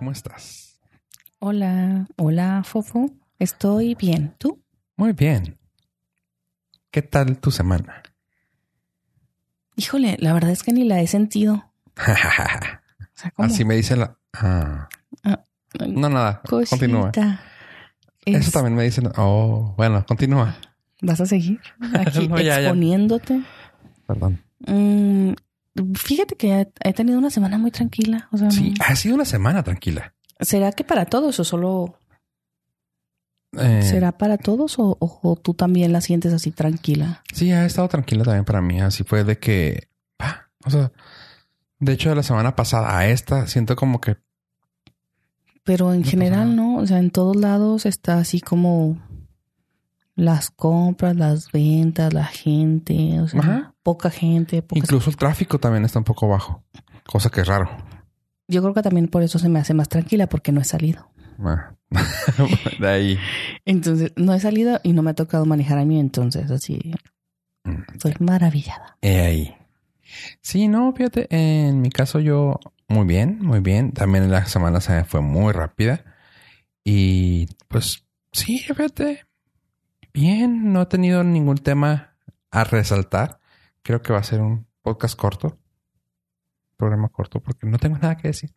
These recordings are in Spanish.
¿cómo estás? Hola, hola, Fofo. Estoy bien. ¿Tú? Muy bien. ¿Qué tal tu semana? Híjole, la verdad es que ni la he sentido. O sea, ¿cómo? Así me dice la... Ah. Ah, No, nada. Continúa. Cosita. Eso Es- también me dicen... Oh, bueno, continúa. ¿Vas a seguir aquí No, ya, ya. exponiéndote? Perdón. Mm, fíjate que he, tenido una semana muy tranquila. O sea, Sí, no- ha sido una semana tranquila. ¿será que para todos o solo Eh, será para todos o, o- o tú también la sientes así tranquila? Sí, ha estado tranquila también para mí. Así fue de que... ah, o sea, de hecho, de la semana pasada a esta, siento como que... Pero en No general. ¿no? O sea, en todos lados está así como las compras, las ventas, la gente, o sea, Ajá. Poca gente, pocas- Incluso el tráfico también está un poco bajo. Cosa que es raro. Yo creo que también por eso se me hace más tranquila porque no he salido. Ah. de ahí. Entonces, no he salido y no me ha tocado manejar a mí, entonces así Mm. estoy maravillada. He ahí. Sí, no, fíjate, en mi caso yo muy bien, muy bien. También la semana se fue muy rápida. Y pues sí, fíjate, bien, no he tenido ningún tema a resaltar. Creo que va a ser un podcast corto, programa corto, porque no tengo nada que decir.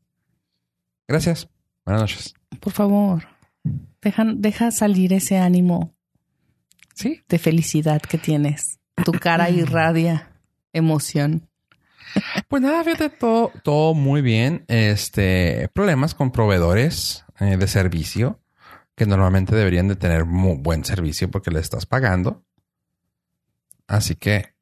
Gracias. Buenas noches. Por favor, deja, deja salir ese ánimo Sí, de felicidad que tienes. Tu cara irradia emoción. Pues nada, fíjate, todo, todo muy bien. Este, problemas con proveedores eh, de servicio que normalmente deberían de tener muy buen servicio porque le estás pagando. Así que,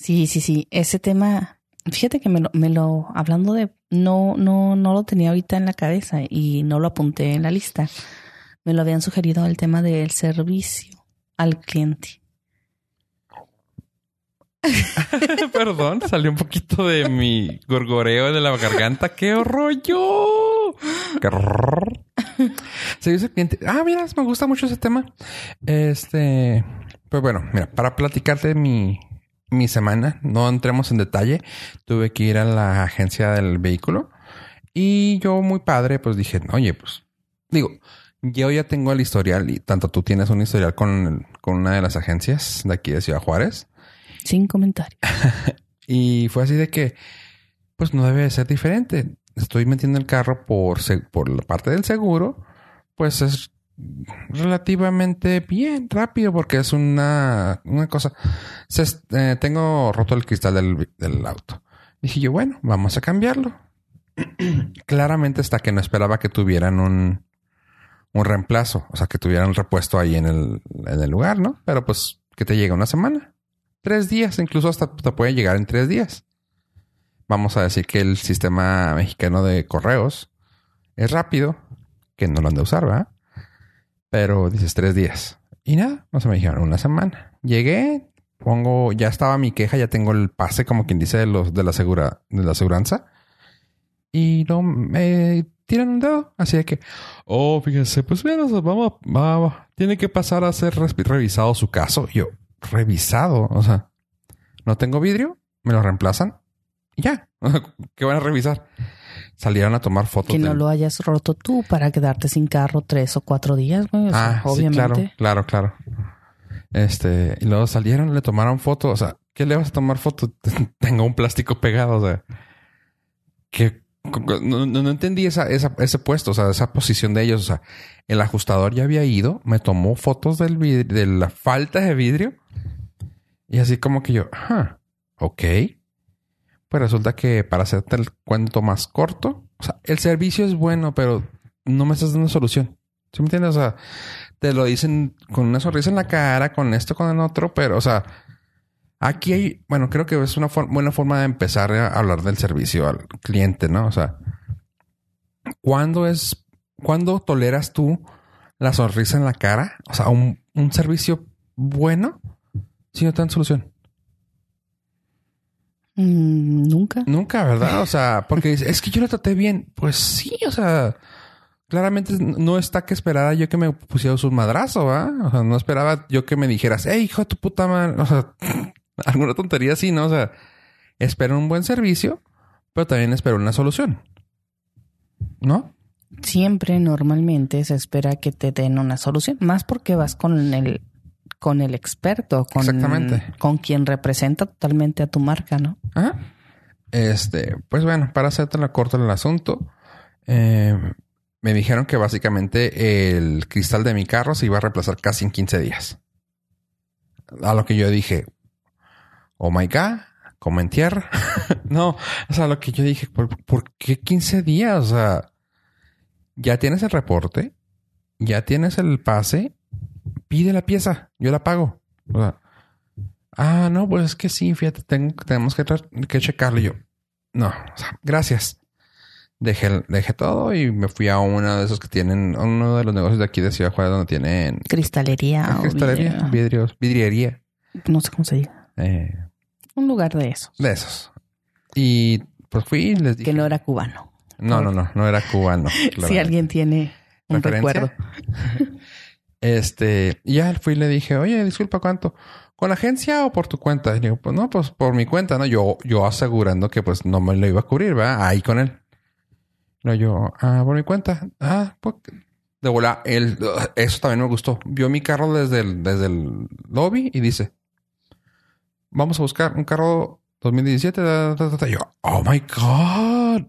Sí, sí, sí. Ese tema, fíjate que me lo, me lo, hablando de, no, no, no lo tenía ahorita en la cabeza y no lo apunté en la lista. Me lo habían sugerido el tema del servicio al cliente. perdón, salió un poquito de mi gorgoreo de la garganta. ¡Qué rollo! ¡Qué! Servicio al cliente. Ah, mira, me gusta mucho ese tema. Este, pues bueno, mira, para platicarte mi, mi semana, no entremos en detalle. Tuve que ir a la agencia del vehículo y yo muy padre, pues dije, oye, pues digo, yo ya tengo el historial y tanto tú tienes un historial con, con una de las agencias de aquí de Ciudad Juárez. Sin comentario. Y fue así de que, pues no debe de ser diferente. Estoy metiendo el carro por, por la parte del seguro, pues es relativamente bien, rápido, porque es una, una cosa. Se eh, tengo roto el cristal del, del auto. Dije yo, bueno, vamos a cambiarlo. Claramente hasta que no esperaba que tuvieran un, un reemplazo, o sea, que tuvieran repuesto ahí en el, en el lugar, ¿no? Pero pues que te llega una semana tres días, incluso hasta te puede llegar en tres días. Vamos a decir que el sistema mexicano de correos es rápido, que no lo han de usar, ¿verdad? Pero dices tres días. Y nada, no se me dijeron una semana. Llegué, pongo, ya estaba mi queja, ya tengo el pase, como quien dice, de la segura, de la aseguranza. Y no me tiran un dedo. Así de que, oh, fíjese, pues bueno, vamos, va, va, tiene que pasar a ser revisado su caso. Yo, revisado. O sea, no tengo vidrio, me lo reemplazan y ya. ¿Qué van a revisar? Salieron a tomar fotos. Que no del- lo hayas roto tú para quedarte sin carro tres o cuatro días, güey. O sea, ah, sí, obviamente. claro, claro, claro. Este, y luego salieron, le tomaron fotos. O sea, ¿qué le vas a tomar foto? Tengo un plástico pegado. O sea, que no, no- no entendí esa, esa, ese puesto, o sea, esa posición de ellos. O sea, el ajustador ya había ido, me tomó fotos del vid- de la falta de vidrio. Y así como que yo, ajá, ok. Pues resulta que para hacerte el cuento más corto, o sea, el servicio es bueno, pero no me estás dando solución. ¿Sí me entiendes? O sea, te lo dicen con una sonrisa en la cara, con esto, con el otro, pero, o sea, aquí hay, bueno, creo que es una buena forma de empezar a hablar del servicio al cliente, ¿no? O sea, ¿cuándo es, cuándo toleras tú la sonrisa en la cara? O sea, un, un servicio bueno si no te dan solución. Mm, Nunca. Nunca, ¿verdad? O sea, porque es que yo lo traté bien. Pues sí, o sea, claramente no está que esperara yo que me pusieras un madrazo, ¿va? O sea, no esperaba yo que me dijeras, hey, hijo de tu puta madre. O sea, alguna tontería así, ¿no? O sea, espero un buen servicio, pero también espero una solución. ¿No? Siempre, normalmente, se espera que te den una solución. Más porque vas con el, con el experto, con, Exactamente. con quien representa totalmente a tu marca, ¿no? Ajá. Este, pues bueno, para hacerte la corta el asunto, eh, me dijeron que básicamente el cristal de mi carro se iba a reemplazar casi en 15 días. A lo que yo dije, oh my god, como en tierra. no, o sea, lo que yo dije, ¿por, por qué 15 días? O sea, ya tienes el reporte, ya tienes el pase, pide la pieza, yo la pago. O sea, ah, no, pues es que sí, fíjate, tengo, tenemos que, que checarlo. Y yo, no, o sea, gracias. Dejé, dejé todo y me fui a uno de esos que tienen, a uno de los negocios de aquí de Ciudad Juárez donde tienen Cristalería o cristalería, vidrio. vidrios, vidriería, no sé cómo se diga. eh, Un lugar de esos. de esos. Y pues fui y les dije, Que no era cubano. no, no, no, no era cubano. Si alguien tiene un recuerdo. Este, y ya fui y le dije, oye, disculpa, ¿cuánto? ¿Con la agencia o por tu cuenta? Y digo, pues no, pues por mi cuenta, ¿no? Yo, yo asegurando que pues no me lo iba a cubrir, ¿verdad? Ahí con él. No, yo, ah, por mi cuenta. Ah, pues, de volar, él, eso también me gustó. Vio mi carro desde el, desde el lobby y dice, vamos a buscar un carro 2017. ta, ta, ta, ta". Y yo, oh my God.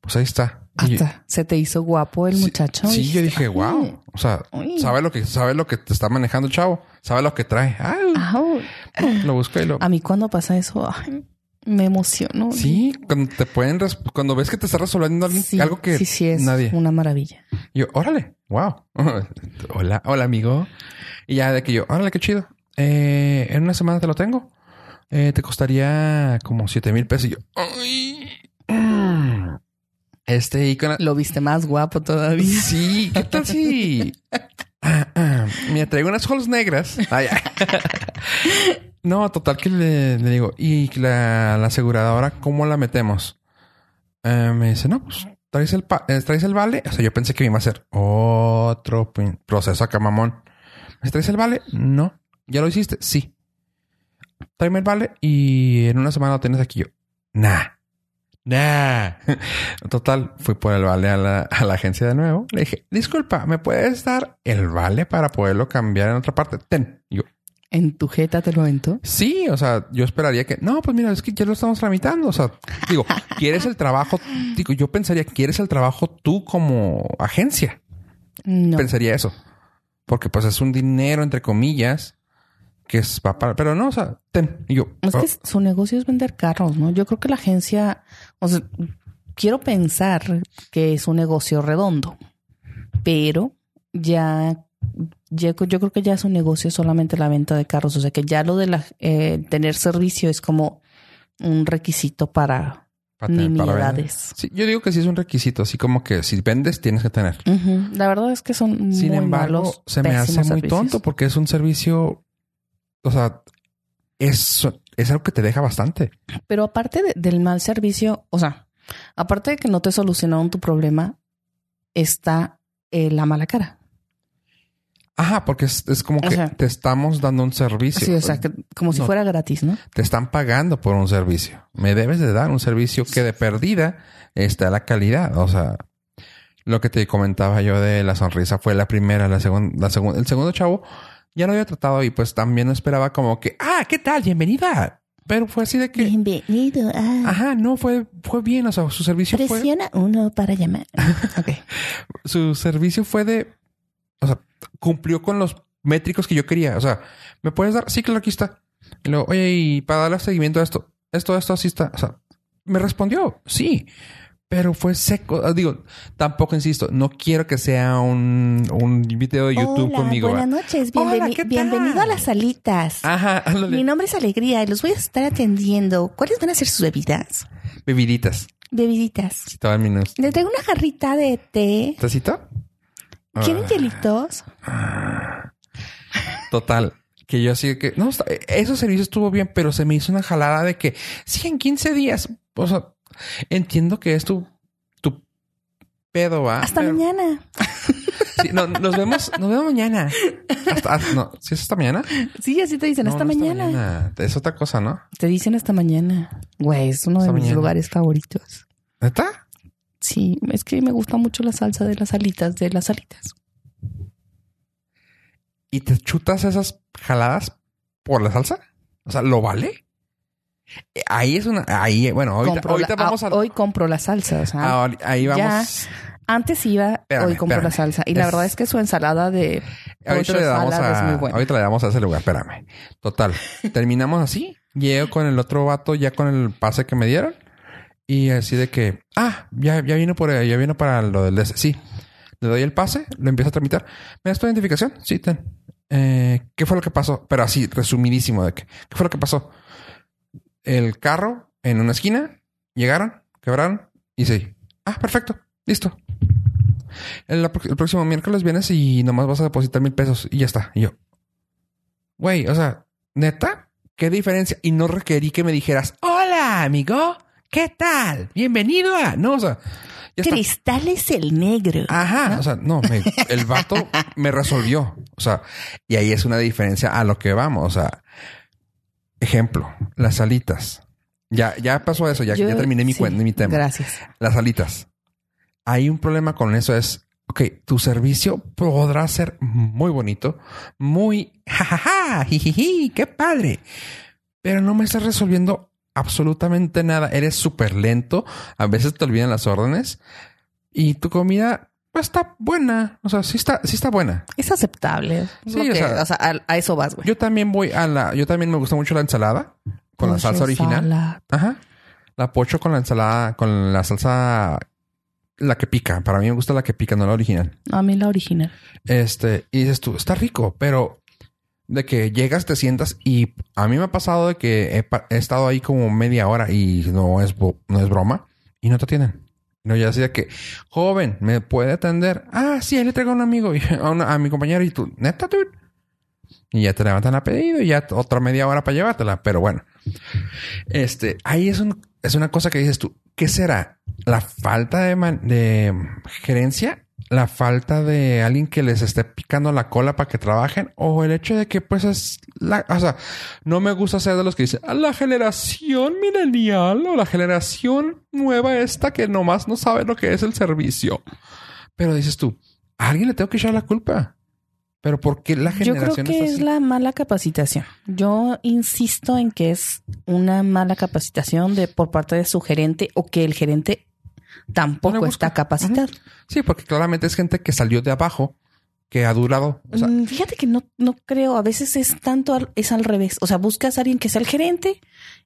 Pues ahí está. Hasta se te hizo guapo el Sí, muchacho. Sí, yo dije, wow. O sea, Uy. sabe lo que sabe lo que te está manejando el chavo, sabe lo que trae. Ay, lo busco y lo. A mí cuando pasa eso, ay, me emociono. Sí, cuando te pueden cuando ves que te está resolviendo alguien- Sí, algo que sí, sí, es nadie. una maravilla. Yo, órale, wow. hola, hola amigo. Y ya de que yo, órale, qué chido. Eh, en una semana te lo tengo. Eh, te costaría como siete mil pesos. Y yo, ay. mm. Este y con la- Lo viste más guapo todavía. Sí, ¿qué tal si? Ah, ah, Mira, traigo unas holes negras. Ay. No, total que le, le digo, ¿y la, la aseguradora cómo la metemos? Eh, me dice, no, pues traes el, pa- eh, traes el vale. O sea, yo pensé que me iba a hacer otro proceso acá, mamón. ¿Me traes el vale? No. ¿Ya lo hiciste? Sí. Tráeme el vale y en una semana lo tienes aquí. Yo, nah. Nah. Total, fui por el vale a la, a la agencia de nuevo. Le dije, disculpa, ¿me puedes dar el vale para poderlo cambiar en otra parte? Ten. Y yo, En tu jeta te lo aventó. sí, o sea, yo esperaría que, no, pues mira, es que ya lo estamos tramitando. O sea, digo, ¿quieres el trabajo? Digo, yo pensaría, ¿quieres el trabajo tú como agencia? No. Pensaría eso. Porque pues es un dinero, entre comillas, que es va para, pero no, o sea, ten. Y yo, Es oh, que su negocio es vender carros, ¿no? Yo creo que la agencia, o sea, quiero pensar que es un negocio redondo, pero ya, ya- yo creo que ya es un negocio solamente la venta de carros, o sea, que ya lo de la, eh, tener servicio es como un requisito para para tener- para vender. nimiedades. Sí, yo digo que sí es un requisito, así como que si vendes tienes que tener. La verdad es que son Sin muy embargo, malos, se me hace muy servicios. tonto porque es un servicio, o sea, es, es algo que te deja bastante. Pero aparte de- del mal servicio, o sea, aparte de que no te solucionaron tu problema, está eh, la mala cara. Ajá, porque es, es como O que sea- te estamos dando un servicio. Sí, o sea, que como si No. fuera gratis, ¿no? Te están pagando por un servicio. Me debes de dar un servicio que de perdida está la calidad. O sea, lo que te comentaba yo de la sonrisa fue la primera, la segunda, la segunda, el segundo chavo ya lo había tratado y pues también esperaba como que, ah, ¿qué tal? Bienvenida. Pero fue así de que, Bienvenido a... ajá, no, fue, fue bien. O sea, su servicio fue, Presiona uno para llamar. ok. su servicio fue de, o sea, cumplió con los métricos que yo quería. O sea, ¿me puedes dar? Sí, claro, aquí está. Y luego, oye, y para darle seguimiento a esto, esto, esto, así está. O sea, me respondió, sí, pero fue seco. Ah, Digo, tampoco insisto, no quiero que sea un, un video de YouTube Hola, conmigo. buenas noches. Bienveni- bienvenido a las alitas. Ajá, ándale. Mi nombre es Alegría y los voy a estar atendiendo. ¿Cuáles van a ser sus bebidas? Bebiditas. Bebiditas. Si te va el minuto. Le traigo una jarrita de té. ¿Tacito? ¿Quieren Ah. hielitos? Total. Que yo así que, no, esos servicios estuvo bien, pero se me hizo una jalada de que, sí, en 15 días. O sea, entiendo que es tu, tu pedo, ¿va? Hasta Pero- mañana. Sí, no, nos vemos, nos vemos mañana. Hasta, no, ¿sí es hasta mañana? Sí, así te dicen No, hasta no mañana. Es otra cosa, ¿no? Te dicen hasta mañana. Güey, es uno de mis lugares favoritos. ¿Neta? Sí, es que me gusta mucho la salsa de las alitas, de las alitas. ¿Y te chutas esas jaladas por la salsa? O sea, ¿lo vale? Eh, Ahí es una... Ahí, bueno, ahorita, Compro ahorita la- vamos a... Hoy compro la salsa, o sea, ah, ahí vamos... ya. antes iba, Espérame, hoy compro la salsa. Y la verdad es que su ensalada de Ahorita le damos salad es muy a, buena. ahorita le damos a ese lugar, espérame. Total. Terminamos así. Llego con el otro vato ya con el pase que me dieron. Y así de que, ah, ya, ya vino por ya vino para lo del DS. Sí. Le doy el pase, lo empiezo a tramitar. ¿Me das tu identificación? Sí, ten. Eh, ¿Qué fue lo que pasó? Pero así, resumidísimo de que, ¿qué fue lo que pasó? El carro en una esquina, llegaron, quebraron y sí. Ah, perfecto. Listo. El, el próximo miércoles vienes y nomás vas a depositar mil pesos y ya está. Y yo, güey, o sea, neta, qué diferencia. Y no requerí que me dijeras, hola, amigo, ¿qué tal? Bienvenido a. No, o sea. Cristal es el negro. Ajá, o sea, no, me- el vato me resolvió. O sea, y ahí es una diferencia a lo que vamos. O sea, ejemplo, las alitas. Ya, ya pasó eso, ya, Yo- ya terminé mi, sí, mi tema. Gracias. Las alitas. Hay un problema con eso es, ok, tu servicio podrá ser muy bonito, muy jajaja, jijiji, qué padre, pero no me estás resolviendo absolutamente nada. Eres súper lento, a veces te olvidan las órdenes y tu comida pues, está buena. O sea, sí está, sí está buena. Es aceptable. Sí, o que- sea- o sea, a, a eso vas, güey. Yo también voy a la, yo también me gusta mucho la ensalada con la salsa original. salad. Ajá. La pocho con la ensalada, con la salsa, la que pica. Para mí me gusta la que pica, no la original. A mí la original. Este, y dices tú, está rico, pero de que llegas, te sientas y a mí me ha pasado de que he, estado ahí como media hora y no es, no es broma y no te atienden. No, ya decía que, joven, ¿me puede atender? Ah, sí, ahí le traigo a un amigo a, mi compañero y tú, neta, dude. Y ya te levantan a pedido y ya otra media hora para llevártela. Pero bueno, este, ahí es, un, es una cosa que dices tú, ¿qué será? ¿La falta de, man- de gerencia? ¿La falta de alguien que les esté picando la cola para que trabajen? ¿O el hecho de que pues es la... O sea, no me gusta ser de los que dicen, "Ah, la generación milenial o la generación nueva esta que nomás no sabe lo que es el servicio. Pero dices tú, a alguien le tengo que echar la culpa. Pero ¿por qué la Yo creo generación que es la mala capacitación. Yo insisto en que es una mala capacitación de por parte de su gerente o que el gerente tampoco No está capacitado. Sí, porque claramente es gente que salió de abajo, que ha durado. O sea, Mm, Fíjate que no, no creo. A veces es tanto, al- es al revés. O sea, buscas a alguien que sea el gerente,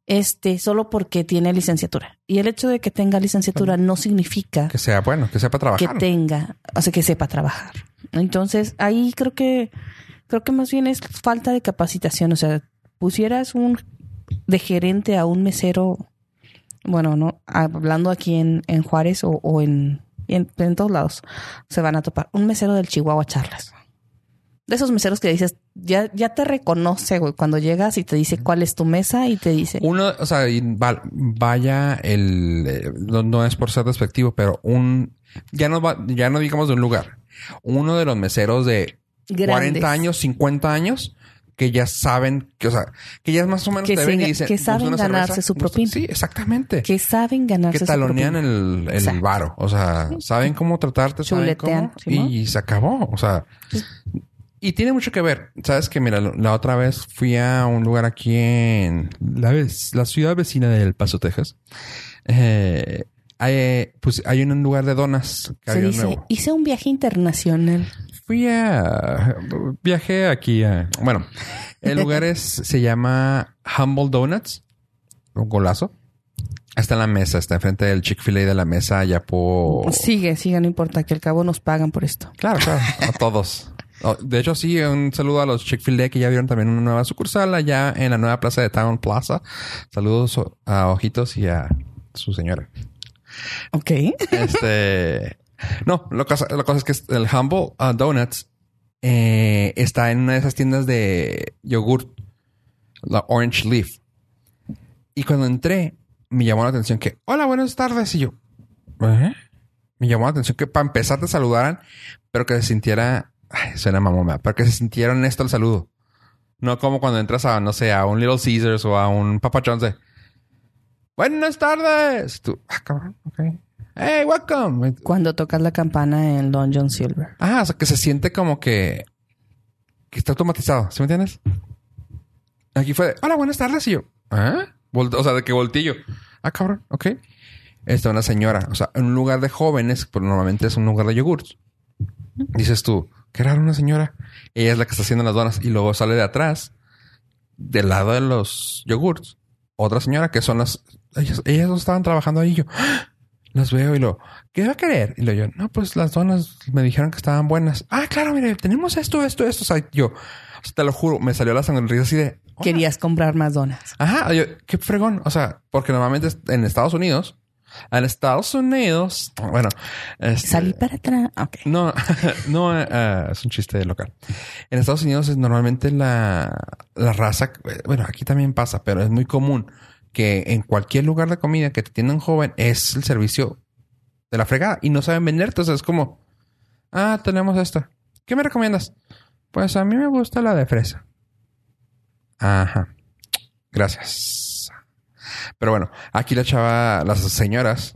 este, solo porque tiene licenciatura. Y el hecho de que tenga licenciatura no significa que sea bueno, que sepa que trabajar. tenga, o sea, que sepa trabajar. Entonces, ahí creo que, creo que más bien es falta de capacitación. O sea, pusieras un de gerente a un mesero, bueno, no, hablando aquí en, en Juárez o, o en, en, en todos lados, se van a topar. Un mesero del Chihuahua Charlas. De esos meseros que dices, ya, ya te reconoce, güey, cuando llegas y te dice cuál es tu mesa y te dice, Uno, o sea, va- vaya el, eh, no, no es por ser despectivo, pero un, ya no va, ya no digamos de un lugar, uno de los meseros de Grandes. 40 años, 50 años, que ya saben, que, o sea, que ya más o menos Que te ven y dicen, que "¿Gusta saben ganarse su ¿Gusta-?" propina. Sí, exactamente. que saben ganarse que su talonean propina. el, el Exacto. varo. O sea, saben cómo tratarte, saben Chuletean, cómo, Simón. y se acabó. O sea, y tiene mucho que ver. Sabes que, mira, la otra vez fui a un lugar aquí en la, vez- la ciudad vecina del Paso, Texas. Eh, hay, pues hay un lugar de donas que Se dice, nuevo. hice un viaje internacional. Fui a... Viajé aquí a... Bueno, el lugar es... Se llama Humble Donuts. Un golazo. Está en la mesa. Está enfrente del Chick-fil-A de la mesa allá por... Sigue, sigue, no importa, que al cabo nos pagan por esto. Claro, claro. A todos. De hecho, sí, un saludo a los Chick-fil-A que ya vieron también una nueva sucursal allá en la nueva plaza de Town Plaza. Saludos a Ojitos y a su señora. Ok. Este. No, lo cosa, la cosa es que el Humble uh, Donuts eh, está en una de esas tiendas de yogurt, la Orange Leaf. Y cuando entré, me llamó la atención que, hola, buenas tardes. Y yo. Me llamó la atención que para empezar te saludaran, pero que se sintiera, ay, suena ¿verdad? pero que se sintiera honesto el saludo. No como cuando entras a, no sé, a un Little Caesars o a un Papa John's buenas tardes. Tú, ah, cabrón. Hey, welcome. Cuando tocas la campana en Dungeon Silver. Ah, o sea, que se siente como que, que está automatizado. ¿Sí me entiendes? Aquí fue de, hola, buenas tardes. Y yo, ¿ah? Volte- o sea, de que voltillo. Ah, cabrón, ok. Está una señora. O sea, en un lugar de jóvenes, pero normalmente es un lugar de yogurts. Dices tú, qué raro una señora. Ella es la que está haciendo las donas. Y luego sale de atrás, del lado de los yogurts, otra señora que son las... Ellas, ellas dos estaban trabajando ahí. Y yo, ¡ah! Las veo y lo, ¿qué va a querer? Y lo yo, no, pues las donas me dijeron que estaban buenas. Ah, claro, mire, tenemos esto, esto, esto. O sea, yo, o sea, te lo juro, me salió la sonrisa así de... "Hola". Querías comprar más donas. Ajá, yo, qué fregón. O sea, porque normalmente en Estados Unidos, en Estados Unidos, bueno, este, Salí para atrás. Ok. no, no, eh, es un chiste local. En Estados Unidos es normalmente la, la raza, eh, bueno, aquí también pasa, pero es muy común que en cualquier lugar de comida que te tienen joven es el servicio de la fregada y no saben venderte. Entonces es como, ah, tenemos esta. ¿Qué me recomiendas? Pues a mí me gusta la de fresa. Ajá. Gracias. Pero bueno, aquí la chava, las señoras,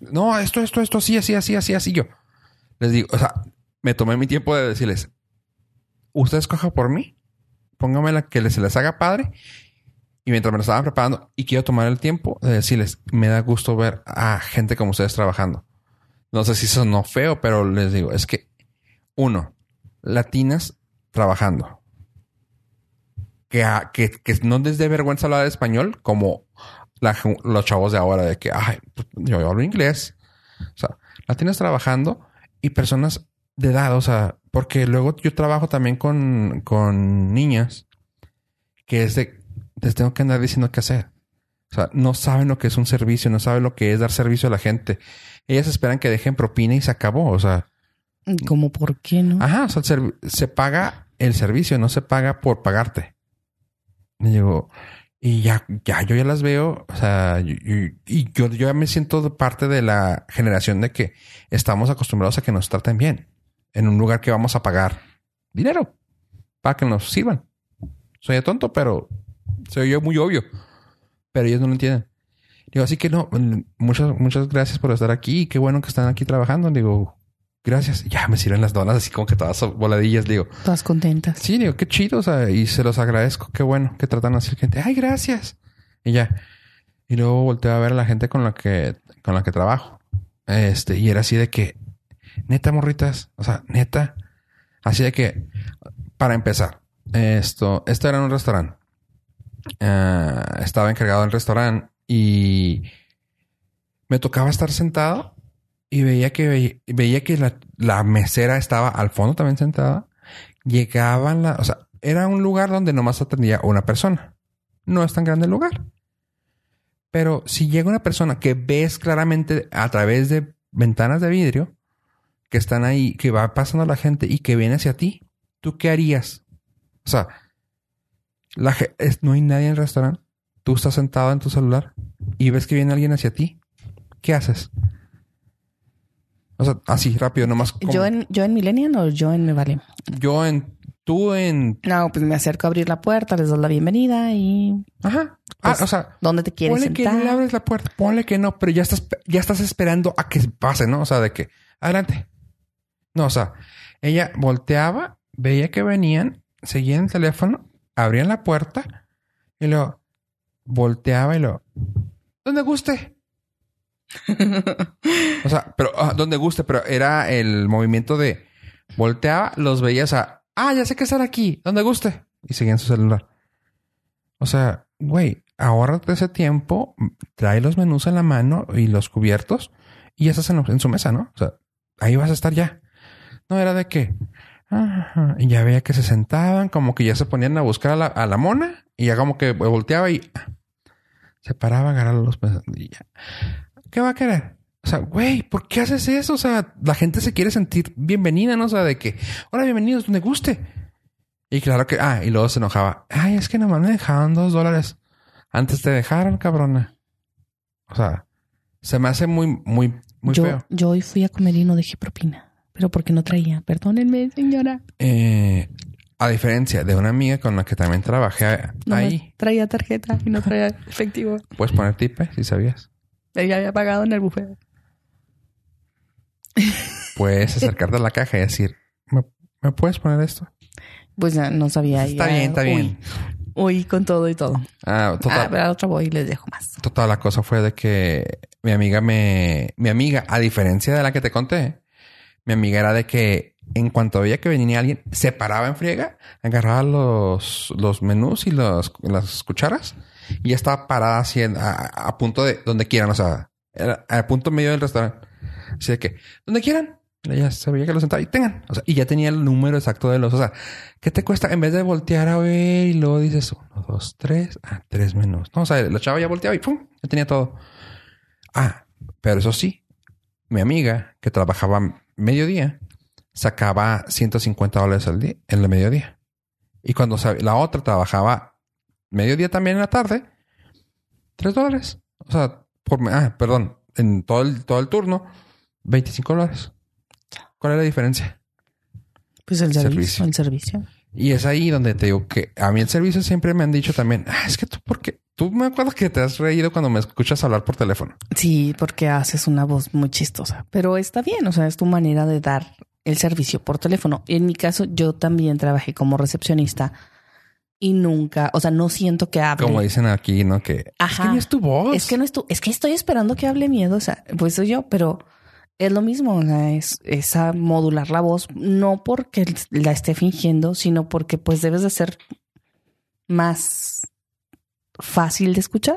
no, esto, esto, esto, así, así, así, así, así. Yo les digo, o sea, me tomé mi tiempo de decirles, usted escoja por mí, póngame la que se les haga padre. Y mientras me lo estaban preparando, y quiero tomar el tiempo de decirles, me da gusto ver a gente como ustedes trabajando. No sé si eso no feo, pero les digo, es que, uno, latinas trabajando. Que, que, que no les dé vergüenza hablar español como los chavos de ahora de que, ay, yo hablo inglés. O sea, latinas trabajando y personas de edad, o sea, porque luego yo trabajo también con, con niñas que es de, les tengo que andar diciendo qué hacer. O sea, no saben lo que es un servicio, no saben lo que es dar servicio a la gente. Ellas esperan que dejen propina y se acabó. O sea, ¿Cómo por qué no? Ajá, o sea, se paga el servicio, no se paga por pagarte. Y digo, y ya, ya, yo ya las veo, o sea, y, y- y yo, yo ya me siento parte de la generación de que estamos acostumbrados a que nos traten bien en un lugar que vamos a pagar dinero para que nos sirvan. Soy tonto, pero soy yo muy obvio, pero ellos no lo entienden. Digo, así que no, mm, muchas, muchas gracias por estar aquí qué bueno que están aquí trabajando. Digo, gracias. Ya me sirven las donas así como que todas voladillas. Digo, Todas contentas. sí, digo, qué chido. O sea, y se los agradezco. Qué bueno que tratan así a gente. Ay, gracias. Y ya. Y luego volteo a ver a la gente con la que, con la que trabajo. Este, y era así de que, neta, morritas. O sea, neta. Así de que, para empezar, esto, esto era un restaurante. Ah, estaba encargado del restaurante y me tocaba estar sentado y veía que veía, que la, la mesera estaba al fondo también sentada. Llegaban la, o sea, era un lugar donde nomás atendía una persona. No es tan grande el lugar. Pero si llega una persona que ves claramente a través de ventanas de vidrio que están ahí, que va pasando la gente y que viene hacia ti, ¿tú qué harías? O sea, la, ge- es- no hay nadie en el restaurante. Tú estás sentado en tu celular y ves que viene alguien hacia ti. ¿Qué haces? O sea, así, rápido, nomás. como- ¿Yo en, ¿Yo en Millennium o yo en Me Vale? yo en. Tú en. No, pues me acerco a abrir la puerta, les doy la bienvenida y... Ajá. Ah, Pues, o sea, ¿Dónde te quieres ponle que sentar? no le abres la puerta, ponle que no, pero ya estás, ya estás esperando a que pase, ¿no? O sea, de que, adelante. No, o sea, ella volteaba, veía que venían, seguían el teléfono, abrían la puerta y luego volteaba y lo, donde guste. o sea, pero ah, donde guste, pero era el movimiento de volteaba, los veías a, ah, ya sé que están aquí, donde guste. Y seguían su celular. O sea, güey, ahórrate ese tiempo, trae los menús en la mano y los cubiertos y ya estás en, en su mesa, ¿no? O sea, ahí vas a estar ya. No era de que, ajá, y ya veía que se sentaban, como que ya se ponían a buscar a la, a la mona y ya como que volteaba y se paraba a agarrar los pesos y ya. ¿Qué va a querer? O sea, güey, ¿por qué haces eso? O sea, la gente se quiere sentir bienvenida, ¿no? O sea, de que, hola, bienvenidos, donde guste. Y claro que, ah, y luego se enojaba. Ay, es que nomás me dejaron dos dólares. Antes te dejaron, cabrona. O sea, se me hace muy, muy, muy yo, feo. yo hoy fui a comer y no dejé propina. Pero porque no traía. Perdónenme, señora. Eh, a diferencia de una amiga con la que también trabajé ahí, traía tarjeta y no traía efectivo. puedes poner tipe si sabías. Ella había pagado en el buffet. puedes acercarte a la caja y decir, ¿me, me puedes poner esto? Pues ya no sabía. Está ya, bien, está uy, bien. Uy, con todo y todo. Ah, total. Ah, pero a otra voy y les dejo más. Total, la cosa fue de que mi amiga me... Mi amiga, a diferencia de la que te conté, mi amiga era de que en cuanto veía que venía alguien, se paraba en friega, agarraba los, los menús y los, las cucharas y ya estaba parada así a, punto de donde quieran, o sea, era a punto medio del restaurante. Así de que, donde quieran. Ella sabía que lo sentaba y tengan. O sea, y ya tenía el número exacto de los. O sea, ¿qué te cuesta? En vez de voltear a ver y luego dices uno, dos, tres, ah, tres menús. No, o sea, la chava ya volteaba y pum, ya tenía todo. Ah, pero eso sí, mi amiga que trabajaba mediodía sacaba 150 dólares al día en el mediodía. Y cuando la otra trabajaba mediodía también en la tarde, 3 dólares. O sea, por, ah, perdón, en todo el, todo el turno, 25 dólares. ¿Cuál es la diferencia? Pues el servicio. Servicio. El servicio. Y es ahí donde te digo que a mí el servicio siempre me han dicho también, ah, es que tú, porque tú me acuerdo que te has reído cuando me escuchas hablar por teléfono. Sí, porque haces una voz muy chistosa. Pero está bien, o sea, es tu manera de dar el servicio por teléfono. En mi caso, yo también trabajé como recepcionista y nunca, o sea, no siento que hable. Como dicen aquí, ¿no? Que es que no es tu voz. Es que no es tú, es que estoy esperando que hable miedo, o sea, pues soy yo, pero es lo mismo, o sea, es, es a modular la voz, no porque la esté fingiendo, sino porque pues debes de ser más fácil de escuchar,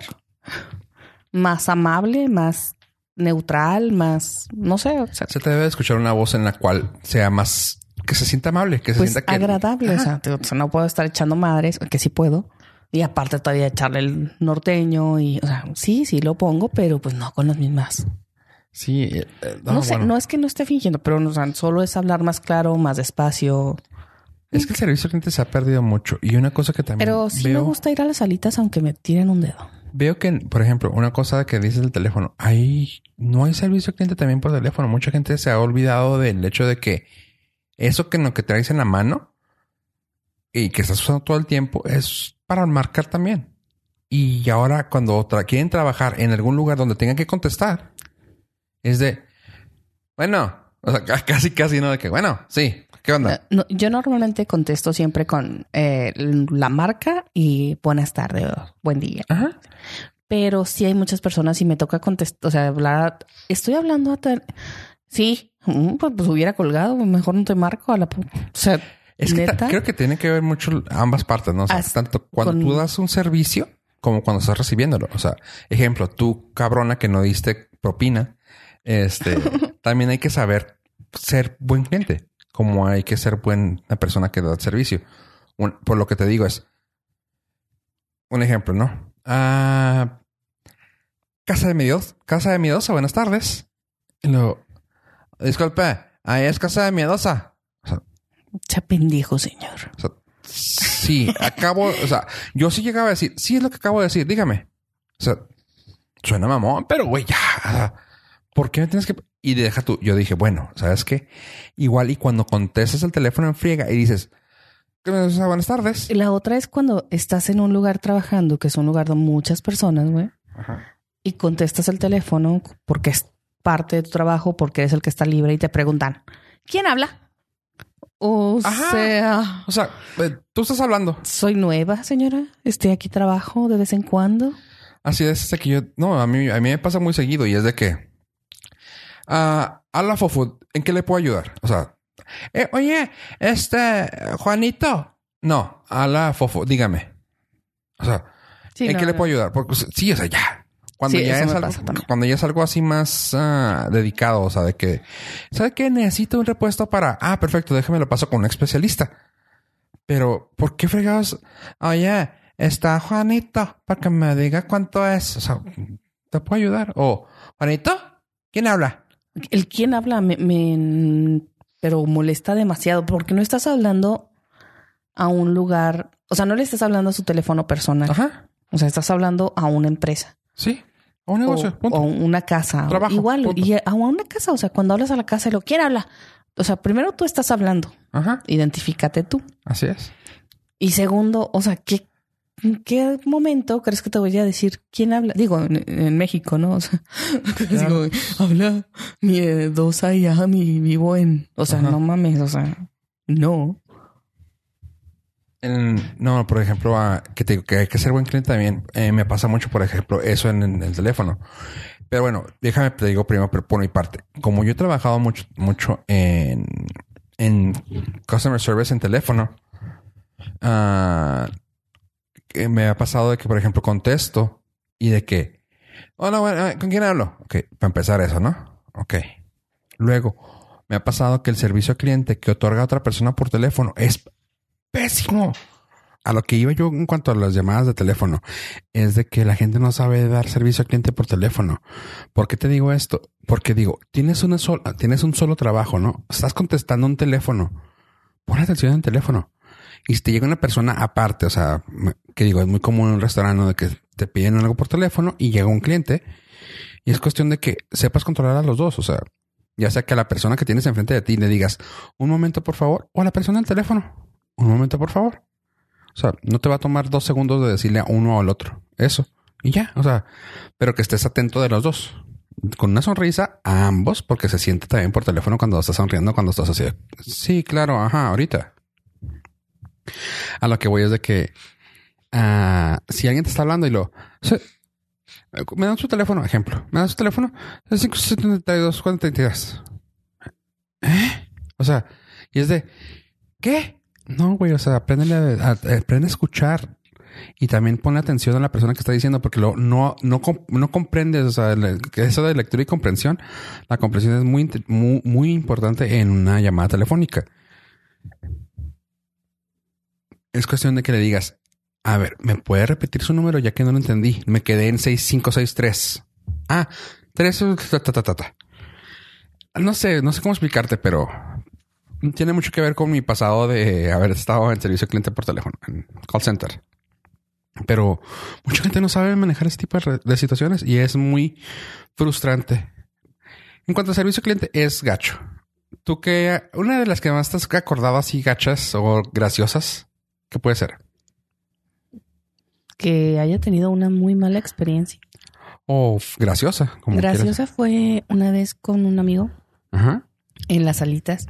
más amable, más neutral, más, no sé, o sea, Se te debe escuchar una voz en la cual sea más que se sienta amable, que se pues sienta que agradable, o Ajá. sea, te- o sea, no puedo estar echando madres, que sí puedo. Y aparte todavía echarle el norteño y, o sea, sí, sí lo pongo, pero pues no con las mismas Sí, eh, eh, No, sé, bueno. no es que no esté fingiendo, pero o sea, solo es hablar más claro, más despacio. Es que el servicio al cliente se ha perdido mucho. Y una cosa que también Pero sí veo, me gusta ir a las salitas aunque me tiren un dedo. veo que, por ejemplo, una cosa que dices del teléfono, hay, no hay servicio al cliente también por teléfono. Mucha gente se ha olvidado del hecho de que eso que lo que traes en la mano y que estás usando todo el tiempo es para marcar también. Y ahora cuando tra- quieren trabajar en algún lugar donde tengan que contestar, es de, bueno, o sea, ca- casi, casi, ¿no? De que, bueno, sí, ¿qué onda? Eh, no, yo normalmente contesto siempre con eh, la marca y buenas tardes buen día. Ajá. Pero sí hay muchas personas y me toca contestar, o sea, hablar. Estoy hablando a tal. Sí, pues, pues hubiera colgado, mejor no te marco a la. O sea, Es que neta. creo que tiene que ver mucho ambas partes, ¿no? O sea, As- tanto cuando con- tú das un servicio como cuando estás recibiéndolo. O sea, ejemplo, tú cabrona que no diste propina, este, también hay que saber ser buen cliente, como hay que ser buena persona que da el servicio. Un- por lo que te digo es un ejemplo, ¿no? Ah, casa de mi Dios, casa de miedosa, buenas tardes. Y luego, disculpe, ahí es casa de miedosa. O sea, señor. o sea, sí, acabo, o sea, yo sí llegaba a decir, sí es lo que acabo de decir, dígame. O sea, suena mamón, pero güey, ya. o sea, ¿Por qué me tienes que...? Y deja tú, yo dije, bueno, ¿sabes qué? Igual y cuando contestas el teléfono en friega y dices, "¿Qué me- o sea, buenas tardes. La otra es cuando estás en un lugar trabajando, que es un lugar de muchas personas, güey. y contestas el teléfono porque es parte de tu trabajo, porque eres el que está libre y te preguntan, ¿quién habla? O Ajá. sea, O sea, eh, tú estás hablando. soy nueva, señora. Estoy aquí trabajo de vez en cuando. Así es, es que yo... No, a mí, a mí me pasa muy seguido y es de que... Ah, a la Fofu, ¿en qué le puedo ayudar? O sea... eh, oye, este... Juanito. No, a la Fofo, dígame. O sea, Sí, ¿en no, qué le puedo ayudar? Porque sí, o sea, ya. Cuando Sí, ya es algo, cuando ya es algo así más ah, dedicado, o sea, de que, ¿sabe qué? Necesito un repuesto para, ah, perfecto, déjame lo paso con un especialista. Pero, ¿por qué fregados? Oye, está Juanito, para que me diga cuánto es. O sea, ¿te puedo ayudar? O, Juanito, ¿quién habla? El quién habla me, me- pero molesta demasiado porque no estás hablando a un lugar, o sea, no le estás hablando a su teléfono personal, Ajá, o sea, estás hablando a una empresa. sí, a un o, negocio, punto. o una casa. Trabajo, Igual, punto. y a a una casa, o sea, cuando hablas a la casa y lo quién habla. O sea, primero tú estás hablando, Ajá, identifícate tú. así es. Y segundo, o sea, ¿qué, ¿en qué momento crees que te voy a decir quién habla? Digo, en, en México, ¿no? O sea, digo, habla mi dos allá, mi vivo en. O sea, Ajá. no mames, o sea, no. En- no, por ejemplo, a- que, te digo que hay que ser buen cliente también. eh, me pasa mucho, por ejemplo, eso en, en el teléfono. Pero bueno, déjame te digo primero pero por mi parte. Como yo he trabajado mucho, mucho en, en customer service en teléfono, ah, me ha pasado de que, por ejemplo, contesto y de que, hola, bueno, eh, ¿con quién hablo? Ok, para empezar eso, ¿no? Ok. Luego, me ha pasado que el servicio al cliente que otorga otra persona por teléfono es pésimo. A lo que iba yo en cuanto a las llamadas de teléfono es de que la gente no sabe dar servicio al cliente por teléfono. ¿Por qué te digo esto? Porque digo, tienes una sola, tienes un solo trabajo, ¿no? Estás contestando un teléfono. Pon atención en el teléfono. Y si te llega una persona aparte, o sea, que digo, es muy común en un restaurante de que te piden algo por teléfono y llega un cliente y es cuestión de que sepas controlar a los dos. O sea, ya sea que a la persona que tienes enfrente de ti le digas un momento, por favor, o a la persona del teléfono, un momento, por favor. O sea, no te va a tomar dos segundos de decirle a uno o al otro. Eso. Y ya. O sea, pero que estés atento de los dos. Con una sonrisa a ambos, porque se siente también por teléfono cuando estás sonriendo, cuando estás así. Sí, claro, ajá, ahorita. A lo que voy es de que ah, si alguien te está hablando y lo. "Sí, me dan su teléfono, ejemplo. Me dan su teléfono. Es 572 432. ¿Eh? O sea, y es de ¿qué? No, güey, o sea, aprende a, aprende a escuchar y también pone atención a la persona que está diciendo porque lo, no, no, no comprendes, o sea, eso de lectura y comprensión, la comprensión es muy, muy importante en una llamada telefónica. Es cuestión de que le digas, a ver, ¿me puede repetir su número ya que no lo entendí? Me quedé en 6563. Ah, 3, ta. No sé, no sé cómo explicarte, pero tiene mucho que ver con mi pasado de haber estado en servicio cliente por teléfono, en call center. Pero mucha gente no sabe manejar ese tipo de, situaciones y es muy frustrante. En cuanto a servicio cliente, es gacho. Tú que una de las que más estás acordado así gachas o graciosas, ¿qué puede ser? Que haya tenido una muy mala experiencia. O graciosa, como quieras. Graciosa fue una vez con un amigo Ajá. en las salitas,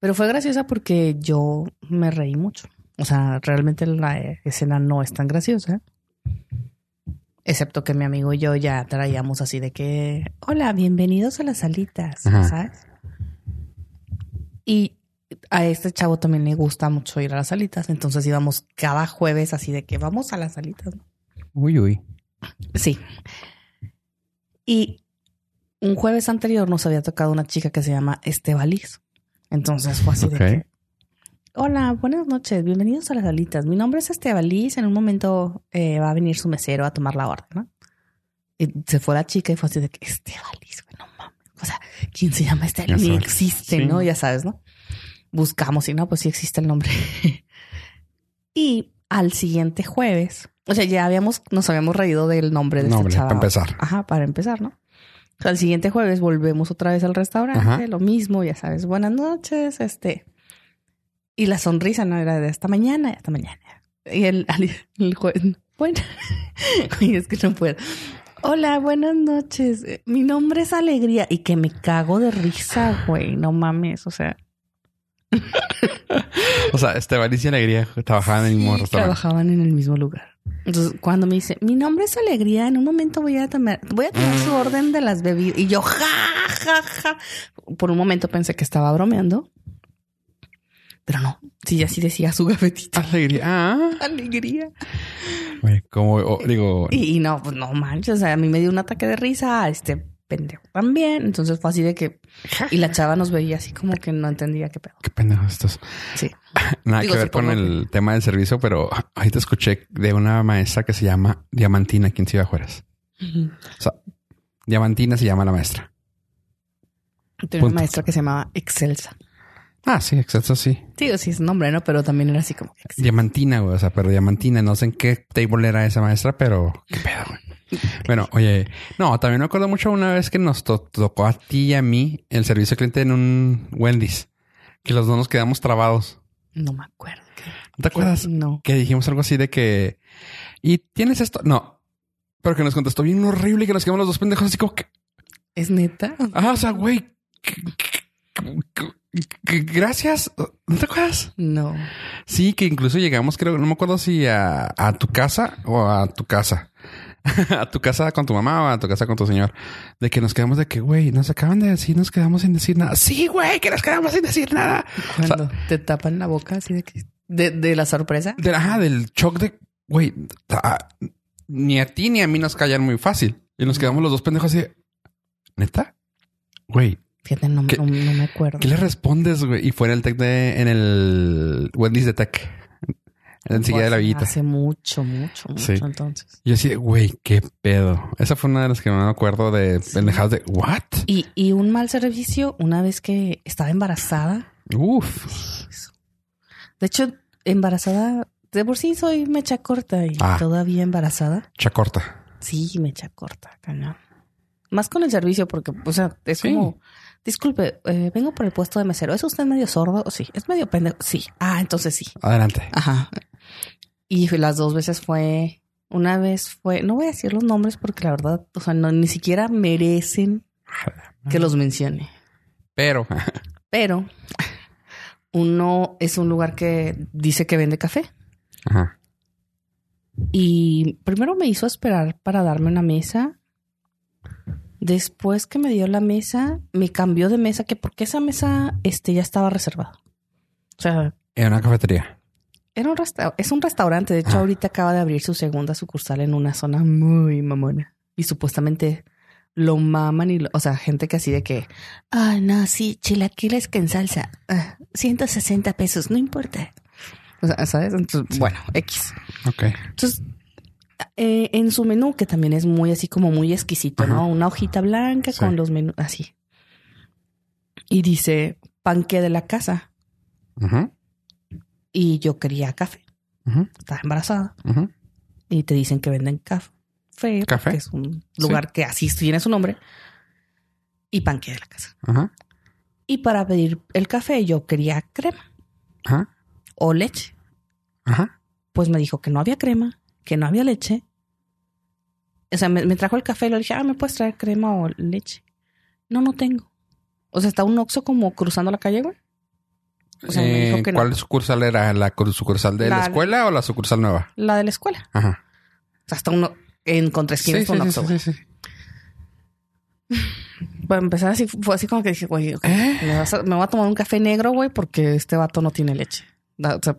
pero fue graciosa porque yo me reí mucho. O sea, realmente la escena no es tan graciosa. Excepto que mi amigo y yo ya traíamos así de que, hola, bienvenidos a las salitas, Ajá. ¿sabes? Y a este chavo también le gusta mucho ir a las salitas, entonces íbamos cada jueves así de que vamos a las salitas. Uy, uy. Sí. Y un jueves anterior nos había tocado una chica que se llama Estebaliz. Entonces fue así de que, Hola, buenas noches, bienvenidos a las alitas. Mi nombre es Estebaliz. En un momento eh, va a venir su mesero a tomar la orden, ¿no? Y se fue la chica y fue así de que Estebaliz, no mames. O sea, ¿quién se llama este? Ya Ni existe, Sí. ¿no? Ya sabes, ¿no? Buscamos y no, pues sí existe el nombre. y al siguiente jueves, o sea, ya habíamos, nos habíamos reído del nombre de Nombre, esta chava. para empezar. Ajá, para empezar, ¿no? O sea, al siguiente jueves volvemos otra vez al restaurante, Ajá. lo mismo, ya sabes, buenas noches, este. Y la sonrisa no era de hasta mañana, hasta mañana. Y el, el jueves, bueno, y es que no puedo. Hola, buenas noches. Mi nombre es Alegría y que me cago de risa, güey. No mames, o sea, O sea, Esteban y Alegría trabajaban en el mismo restaurante. trabajaban en el mismo lugar. Entonces, cuando me dice, mi nombre es Alegría, en un momento voy a tomar, voy a tomar su orden de las bebidas. Y yo, ja, ja, ja. Por un momento pensé que estaba bromeando. Pero no, sí, así decía su gafetita. Alegría. Ah. Alegría. Como digo, Y, y no, pues no manches. O sea, a mí me dio un ataque de risa, este pendejo también. Entonces fue así de que. Y la chava nos veía así como que no entendía qué pedo. qué pendejos estos. Sí. Nada Digo, que ver con el tema del servicio, pero ahí te escuché de una maestra que se llama Diamantina aquí en Ciudad Juárez. O sea, Diamantina se llama la maestra. Tenía una maestra que se llamaba Excelsa. Ah, sí, exacto, sí. Sí, sí es nombre, ¿no? Pero también era así como Excelsa. Diamantina, güey. O sea, pero Diamantina, no sé en qué table era esa maestra, pero qué pedo, güey. Bueno, oye, no, también me acuerdo mucho una vez que nos to- tocó a ti y a mí el servicio al cliente en un Wendy's, que los dos nos quedamos trabados. No me acuerdo. ¿No te acuerdas? No. Que dijimos algo así de que... ¿Y tienes esto? No. Pero que nos contestó bien horrible y que nos quedamos los dos pendejos así como que... ¿Es neta? Ah, o sea, güey. Gracias. ¿No te acuerdas? No. Sí, que incluso llegamos, creo, no me acuerdo si a, a tu casa o a tu casa. a tu casa con tu mamá o a tu casa con tu señor. De que nos quedamos de que, güey, nos acaban de decir, nos quedamos sin decir nada. Sí, güey, que nos quedamos sin decir nada. O sea, Cuando te tapan la boca así de que... De, de la sorpresa. de, ajá, del shock de, güey, ah, ni a ti ni a mí nos callan muy fácil. Y nos quedamos los dos pendejos así. de, ¿Neta? Güey, Fíjate, no, ¿Qué- no, no me acuerdo. ¿qué le respondes, güey? Y fue en el tech de, en el Wendy's de tech. Enseguida de la Fue villita. Hace mucho, mucho, mucho Sí. entonces. Y yo así, de, güey, qué pedo. Esa fue una de las que no me acuerdo de pendejadas de what? Y, y un mal servicio una vez que estaba embarazada. Uf. De hecho, embarazada, de por sí soy mecha corta y Ah. todavía embarazada. Chacorta. Sí, mecha corta, cañón. Más con el servicio, porque, o sea, es Sí. como, disculpe, eh, vengo por el puesto de mesero. ¿Es usted medio sordo? Sí, es medio pendejo. Sí. Ah, entonces sí. Adelante. Ajá. Y las dos veces fue, una vez fue, no voy a decir los nombres porque la verdad, o sea, no, ni siquiera merecen que los mencione. Pero, Pero uno es un lugar que dice que vende café. ajá. Y primero me hizo esperar para darme una mesa. Después que me dio la mesa, me cambió de mesa, que porque esa mesa este, ya estaba reservada. O sea, en una cafetería. Era un resta- es un restaurante. De hecho, Ah. ahorita acaba de abrir su segunda sucursal en una zona muy mamona. Y supuestamente lo maman y, lo- o sea, gente que así de que, Ah, no, sí, chilaquiles que en salsa. Ah, 160 pesos, no importa. o sea, ¿sabes? Entonces, bueno, X. Ok. Entonces, eh, en su menú, que también es muy así como muy exquisito, Ajá. ¿no? Una hojita blanca Sí. con los menús así. Y dice panque de la casa. Ujú, Y yo quería café. ujú, Estaba embarazada. ujú. Y te dicen que venden café. Café. Café. Es un lugar que así tiene su nombre. Y panque de la casa. Ajá. Y para pedir el café, yo quería crema Ajá. o leche. Ajá. Pues me dijo que no había crema, que no había leche. O sea, me, me trajo el café y le dije, ah, ¿me puedes traer crema o leche? No, no tengo. O sea, está un Oxxo como cruzando la calle, güey. O sea, me dijo Eh, no. ¿Cuál sucursal era? ¿La cur- sucursal de la, La- escuela o la sucursal nueva? La de la escuela. Ajá. O sea, hasta uno en contraesquina Sí, sí, sí, sí, sí. Para empezar así, fue así como que dije, güey, ¿Eh? me, vas a- me voy a tomar un café negro, güey, porque este vato no tiene leche. O sea,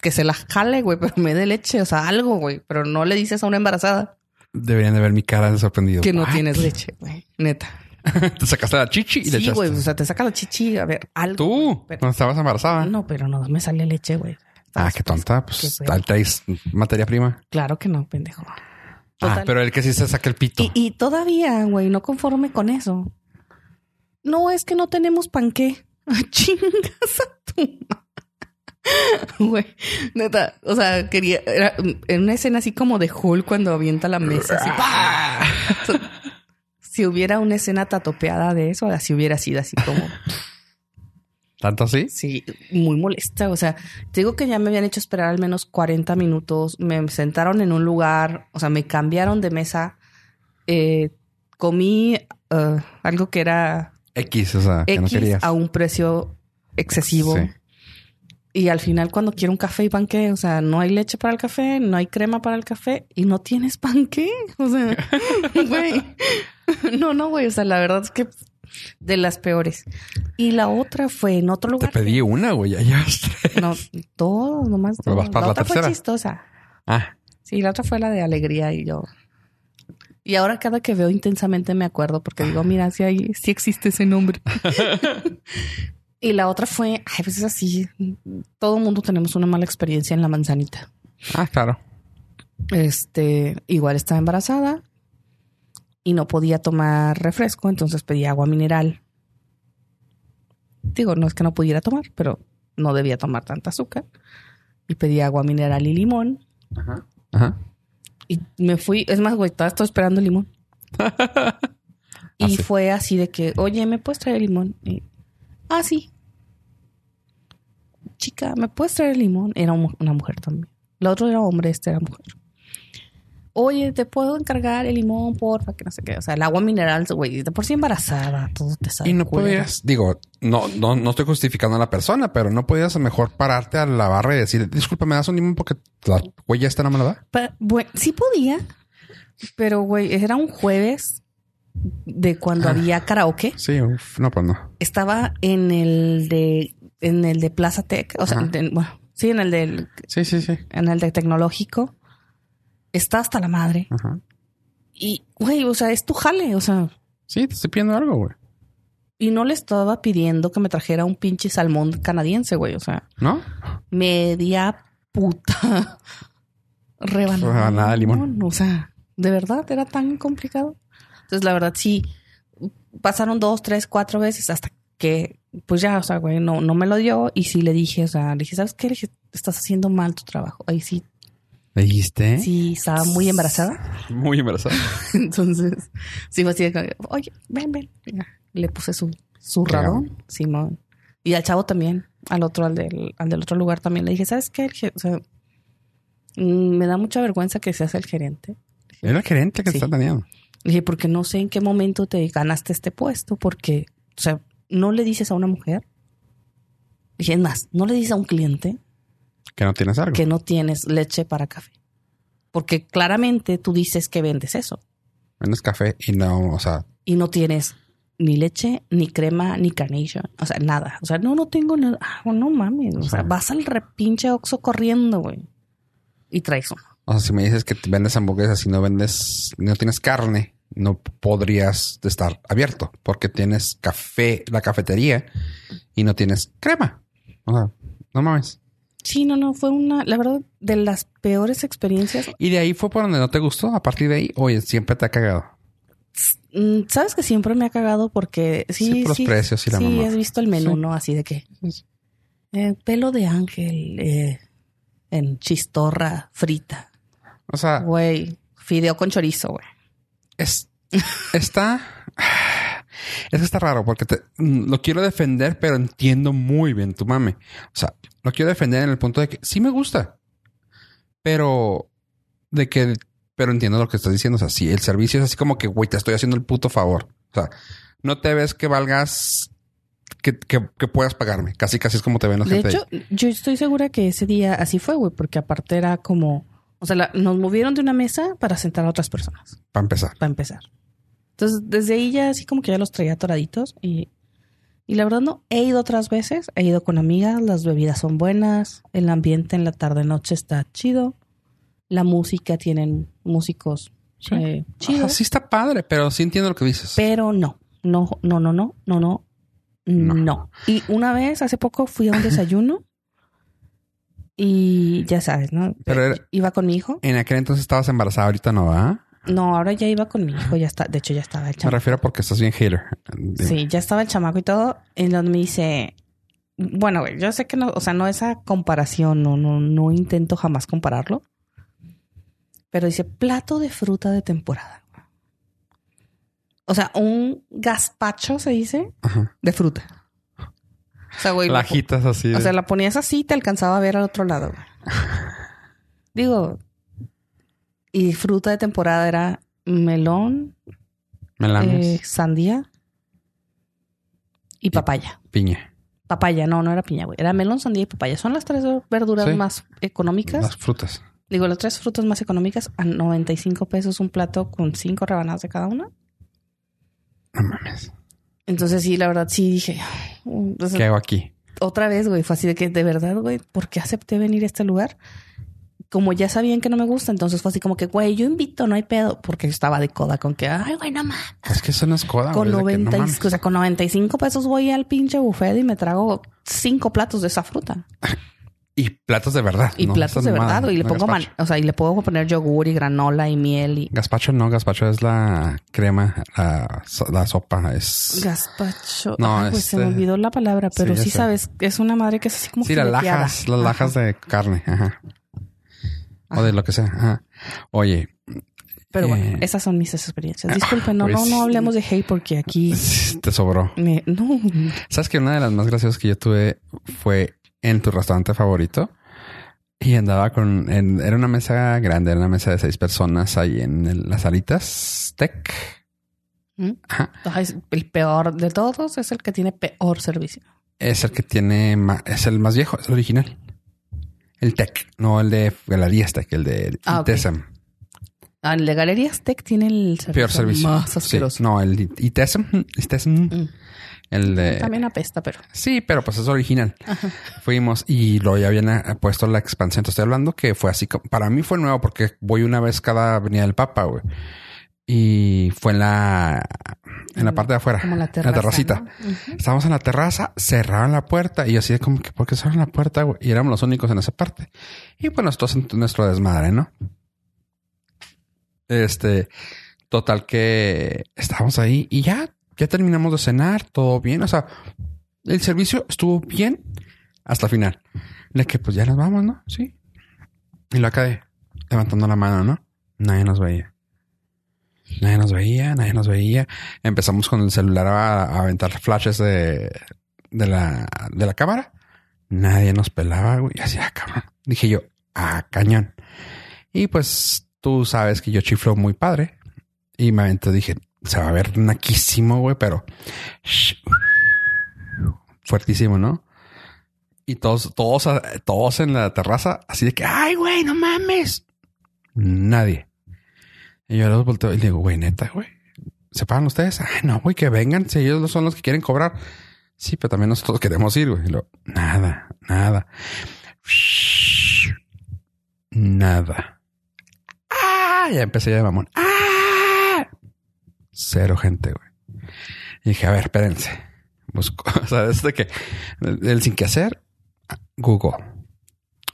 que se la jale, güey, pero me dé leche, o sea, algo, güey. Pero no le dices a una embarazada Deberían de ver mi cara de sorprendido. que no What? tienes leche, güey. Neta. Te sacaste la chichi y le Sí, echaste. güey, o sea, te saca la chichi, a ver, algo. Tú, pero- cuando estabas embarazada. No, pero no me sale leche, güey. Ah, qué tonta. Pues ahí traes materia prima. Claro que no, pendejo. Ah, pero el que sí se saca el pito. Y, y todavía, güey, no conforme con eso. No, es que no tenemos panqué. Chingas a tu Güey, neta, o sea, quería, era en una escena así como de Hulk cuando avienta la mesa. así, ¡pah! Si hubiera una escena tatopeada de eso, así hubiera sido así como, ¿Tanto así? sí, muy molesta. O sea, te digo que ya me habían hecho esperar al menos 40 minutos. Me sentaron en un lugar, o sea, me cambiaron de mesa. Eh, comí eh, algo que era X, o sea, que no X a un precio excesivo. Sí. Y al final, cuando quiero un café y panqué, o sea, no hay leche para el café, no hay crema para el café y no tienes panqué. O sea, güey. No, no, güey. O sea, la verdad es que de las peores. Y la otra fue en otro Te lugar. pedí una, güey. Ya llevaste. No, todo, nomás todo. vas para la la otra tercera. fue chistosa. Ah, Sí, la otra fue la de alegría y yo. Y ahora cada que veo intensamente me acuerdo porque digo, mira, sí, hay, sí existe ese nombre. y la otra fue, ay, pues es así. Todo mundo tenemos una mala experiencia en la manzanita. ah, claro. Este, igual estaba embarazada y no podía tomar refresco, entonces pedí agua mineral. Digo, no es que no pudiera tomar, pero no debía tomar tanta azúcar. Y pedí agua mineral y limón. Ajá. Y me fui, es más, güey, estaba estoy esperando el limón. y Así. fue así de que, oye, ¿me puedes traer el limón? Y, ah, sí. Chica, ¿me puedes traer el limón? Era un- una mujer también. El otro era hombre, este era mujer. Oye, ¿te puedo encargar el limón, porfa? Que no sé qué. O sea, el agua mineral, güey, de por sí embarazada, todo te sabe. Y no podías, digo, no, no, no estoy justificando a la persona, pero no podías mejor pararte a la barra y decir, disculpa, ¿me das un limón porque la huella esta no me la da? Bueno, sí podía, pero güey, era un jueves de cuando Ah. había karaoke. Sí, uf, no, pues no. Estaba en el de en el de Plaza Tech, o sea, de- bueno, sí, en el del Sí, sí, sí. en el de tecnológico. Está hasta la madre. Ajá. Y, güey, o sea, es tu jale, o sea, Sí, te estoy pidiendo algo, güey. y no le estaba pidiendo que me trajera un pinche salmón canadiense, güey, o sea, ¿No? media puta rebanada, Rebanada de limón. O sea, de verdad era tan complicado. Entonces, la verdad, sí, pasaron dos, tres, cuatro veces hasta que, pues ya, o sea, güey, no, no me lo dio. Y sí le dije, o sea, le dije, ¿sabes qué? Le dije, estás haciendo mal tu trabajo. Ahí sí, ¿Le dijiste? sí, estaba muy embarazada. Muy embarazada. Entonces, sí, fue así de oye, ven, ven. Le puse su, su radón, Simón. Y al chavo también, al otro, al del, al del otro lugar también. Le dije, ¿sabes qué? Le dije, o sea, mm, me da mucha vergüenza que seas el gerente. Era el gerente que Sí. está teniendo. Le dije, porque no sé en qué momento te ganaste este puesto, porque, o sea, no le dices a una mujer. Dije, es más, no le dices a un cliente Que no tienes algo. que no tienes leche para café. Porque claramente tú dices que vendes eso Vendes café y no, o sea, y no tienes ni leche, ni crema, ni carnation. O sea, nada. O sea, no, no tengo nada. Ah, no mames. O sea, vas al repinche Oxxo corriendo, güey. Y traes uno. o sea, si me dices que vendes hamburguesas y no vendes, no tienes carne, no podrías estar abierto porque tienes café, la cafetería y no tienes crema. O sea, no mames. Sí, no, no. Fue una, la verdad, de las peores experiencias. Y de ahí fue por donde no te gustó. A partir de ahí, oye, siempre te ha cagado. Mm, Sabes que siempre me ha cagado porque sí, Sí, por los sí, precios y la sí, mamá. has visto el menú, Sí. ¿no? Así de que eh, pelo de ángel eh, en chistorra frita, O sea, güey, fideo con chorizo, güey. Es, está. Es que está raro porque te, mm, lo quiero defender, pero entiendo muy bien tu mame. O sea, lo quiero defender en el punto de que sí me gusta, pero de que, pero entiendo lo que estás diciendo. O sea, si el servicio es así como que, güey, te estoy haciendo el puto favor. O sea, no te ves que valgas, que, que, que puedas pagarme. Casi, casi es como te ven la De gente. hecho, yo estoy segura que ese día así fue, güey, porque aparte era como, o sea, la- nos movieron de una mesa para sentar a otras personas, para empezar. para empezar. Entonces, desde ahí ya así como que ya los traía atoraditos y, y la verdad no, he ido otras veces, he ido con amigas, las bebidas son buenas, el ambiente en la tarde-noche está chido, la música tienen músicos Sí. eh, chidos, sí está padre, pero sí entiendo lo que dices. pero no, no, no, no, no, no, no, No. no. Y una vez, hace poco, fui a un desayuno y ya sabes, ¿no? Pero era- Iba con mi hijo. En aquel entonces estabas embarazada, ahorita no va. No, ahora ya iba con mi hijo, ya está, de hecho ya estaba el Me chamaco. refiero porque estás bien hater. Sí, ya estaba el chamaco y todo, en donde me dice, bueno, güey, yo sé que no, o sea, no esa comparación, no, no, no intento jamás compararlo, pero dice plato de fruta de temporada. O sea, un gazpacho se dice Ajá. de fruta. O sea, güey, así. o sea, la ponías así y te alcanzaba a ver al otro lado. güey. Digo, y fruta de temporada era melón, eh, sandía y papaya. Piña. Papaya, no, no era piña, güey. Era melón, sandía y papaya. Son las tres verduras Sí. más económicas. Las frutas. Digo, las tres frutas más económicas a 95 pesos un plato con cinco rebanadas de cada una. No mames. Entonces, sí, la verdad, sí dije. Sea, ¿Qué hago aquí? otra vez, güey, fue así de que, de verdad, güey, ¿por qué acepté venir a este lugar? Como ya sabían que no me gusta, entonces fue así como que, güey, yo invito, no hay pedo, porque yo estaba de coda con que, ay, güey, no mames. Es que eso no es coda. Con, güey, es de que no 90 y- mames. o sea, con 95 pesos voy al pinche buffet y me trago cinco platos de esa fruta. Y platos de verdad. Y no platos de verdad, y le no pongo, man- o sea, y le puedo poner yogur y granola y miel y Gazpacho no, gazpacho es la crema, la, la sopa. Es. gazpacho. No, Ay, pues se me este- olvidó la palabra, pero Sí, sí, sabes, es una madre que es así como Sí, las lajas, las lajas de carne. Ajá. O de lo que sea. Ajá. Oye, Pero bueno, eh, esas son mis experiencias. Disculpen, no, pues- no, no hablemos de hate porque aquí te sobró. me, no. Sabes que una de las más graciosas que yo tuve fue en tu restaurante favorito. Y andaba con... en- era una mesa grande, era una mesa de seis personas ahí en el- las salitas tech. ¿Mm? Ajá. El peor de todos es el que tiene peor servicio. Es el que tiene... ma- es el más viejo, es el original. El tech, no el de Galerías Tech, el de Ah. Ah, el de Galerías Tech tiene el servicio, Peor servicio. más Sí, asqueroso. no, el ITESM. ITESM. Mm. El de... También apesta, pero. Sí, pero pues es original. Fuimos y lo ya habían eh, puesto la expansión. Te estoy hablando que fue así. como- Para mí fue nuevo porque voy una vez cada Avenida del Papa, güey. Y fue en la, en la parte de afuera. Como la en terraza. la terracita. Estábamos en la terraza, cerraron la puerta y así de como que, ¿por qué cerraron la puerta? güey? Y éramos los únicos en esa parte. Y pues nosotros en nuestro desmadre, ¿no? Este, total que estábamos ahí y ya, ya terminamos de cenar, todo bien. O sea, el servicio estuvo bien hasta el final. De que pues ya nos vamos, ¿no? Sí. Y lo de levantando la mano, ¿no? Nadie nos veía. Nadie nos veía, nadie nos veía. Empezamos con el celular a, a aventar flashes de, de, la, de la cámara. Nadie nos pelaba, güey. Así, ah. Dije yo, ah, cañón. Y pues tú sabes que yo chiflo muy padre. Y me aventé, dije, se va a ver naquísimo, güey, pero fuertísimo, ¿no? Y todos, todos, todos en la terraza, así de que, ay, güey, no mames. Nadie. Y yo los volteo y digo, güey, neta, güey. ¿Se pagan ustedes? Ay, no, güey, que vengan. Si ellos son los que quieren cobrar. Sí, pero también nosotros queremos ir, güey. Nada, nada. Nada. Ah, ya empecé ya de mamón. Ah. Cero gente, güey. Y dije, a ver, espérense. Busco, o sea, desde que el, el sin que hacer, Google.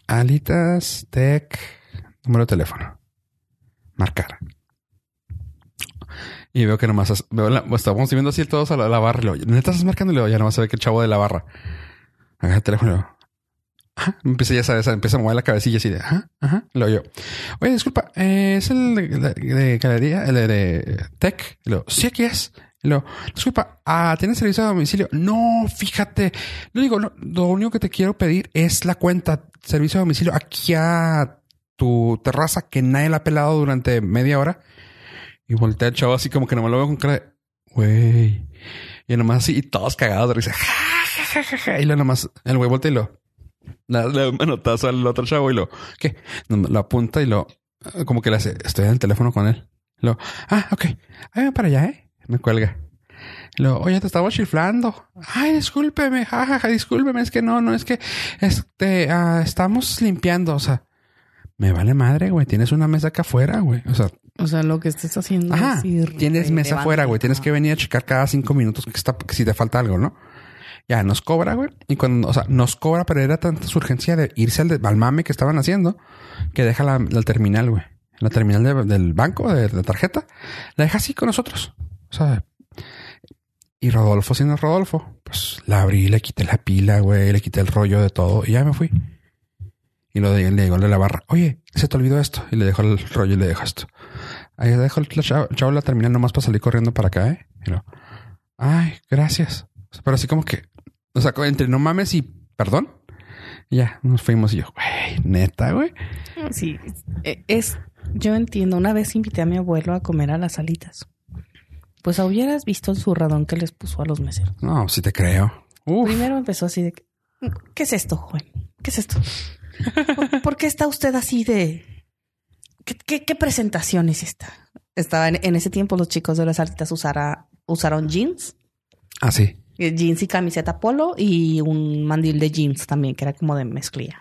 Alitas Tech, número de teléfono. Marcar. Y veo que nomás veo la- pues, estábamos viendo así todos a la, la barra. Y luego, neta estás luego ya nomás se ve que el chavo de la barra agarra el teléfono empieza ya sabes, a mover la cabecilla así de ajá, ajá. Luego yo, oye, disculpa, eh, es el de, de- de galería, el de, de tech. Luego, sí, aquí es. Luego, disculpa, ah, ¿tienes servicio a domicilio? No, fíjate. Le digo, lo único que te quiero pedir es la cuenta servicio a domicilio aquí a tu terraza que nadie la ha pelado durante media hora. Y voltea el chavo así como que nomás lo veo con cara de, güey. Y nomás así, y todos cagados de. Y luego nomás, el güey voltea y lo, le da un manotazo al otro chavo y lo, ¿qué? Lo apunta y lo, como que le hace, estoy en el teléfono con él. Lo, ah, ok. Ahí ven para allá, ¿eh? Me cuelga. Luego, oye, te estaba chiflando. Ay, discúlpeme, jajaja, discúlpeme, es que no, no, es que este, ah, estamos limpiando, o sea, me vale madre, güey, tienes una mesa acá afuera, güey, o sea, O sea, lo que estés haciendo Ajá. es ir Tienes mesa afuera, güey. Tienes que venir a checar cada cinco minutos que, está, que si te falta algo, ¿no? Ya nos cobra, güey. Y cuando, o sea, nos cobra, pero era tanta su urgencia de irse al, de- mame que estaban haciendo que deja la, terminal, güey. La terminal de- del banco, de, de tarjeta, la deja así con nosotros. O sea, y Rodolfo, siendo Rodolfo, pues la abrí, le quité la pila, güey, le quité el rollo de todo y ya me fui. Y lo de, le digo a la barra, oye, se te olvidó esto. Y le dejo el rollo y le dejo esto. Ahí dejo el chavo, la terminal nomás para salir corriendo para acá, ¿eh? Y lo, ay, gracias. Pero así como que, o sea, entre no mames y perdón. Ya nos fuimos y yo, güey, neta, güey. Sí, eh, es, yo entiendo. Una vez invité a mi abuelo a comer a las alitas. Pues hubieras visto el zurradón que les puso a los meseros. No, sí te creo. Uf. Primero empezó así de, ¿qué es esto, joven? ¿Qué es esto? ¿Por, por qué está usted así de... ¿Qué, qué, qué presentación es esta? Estaba en, en ese tiempo los chicos de las alitas usara, usaron jeans, Ah, sí. Eh, jeans y camiseta polo y un mandil de jeans también, que era como de mezclilla.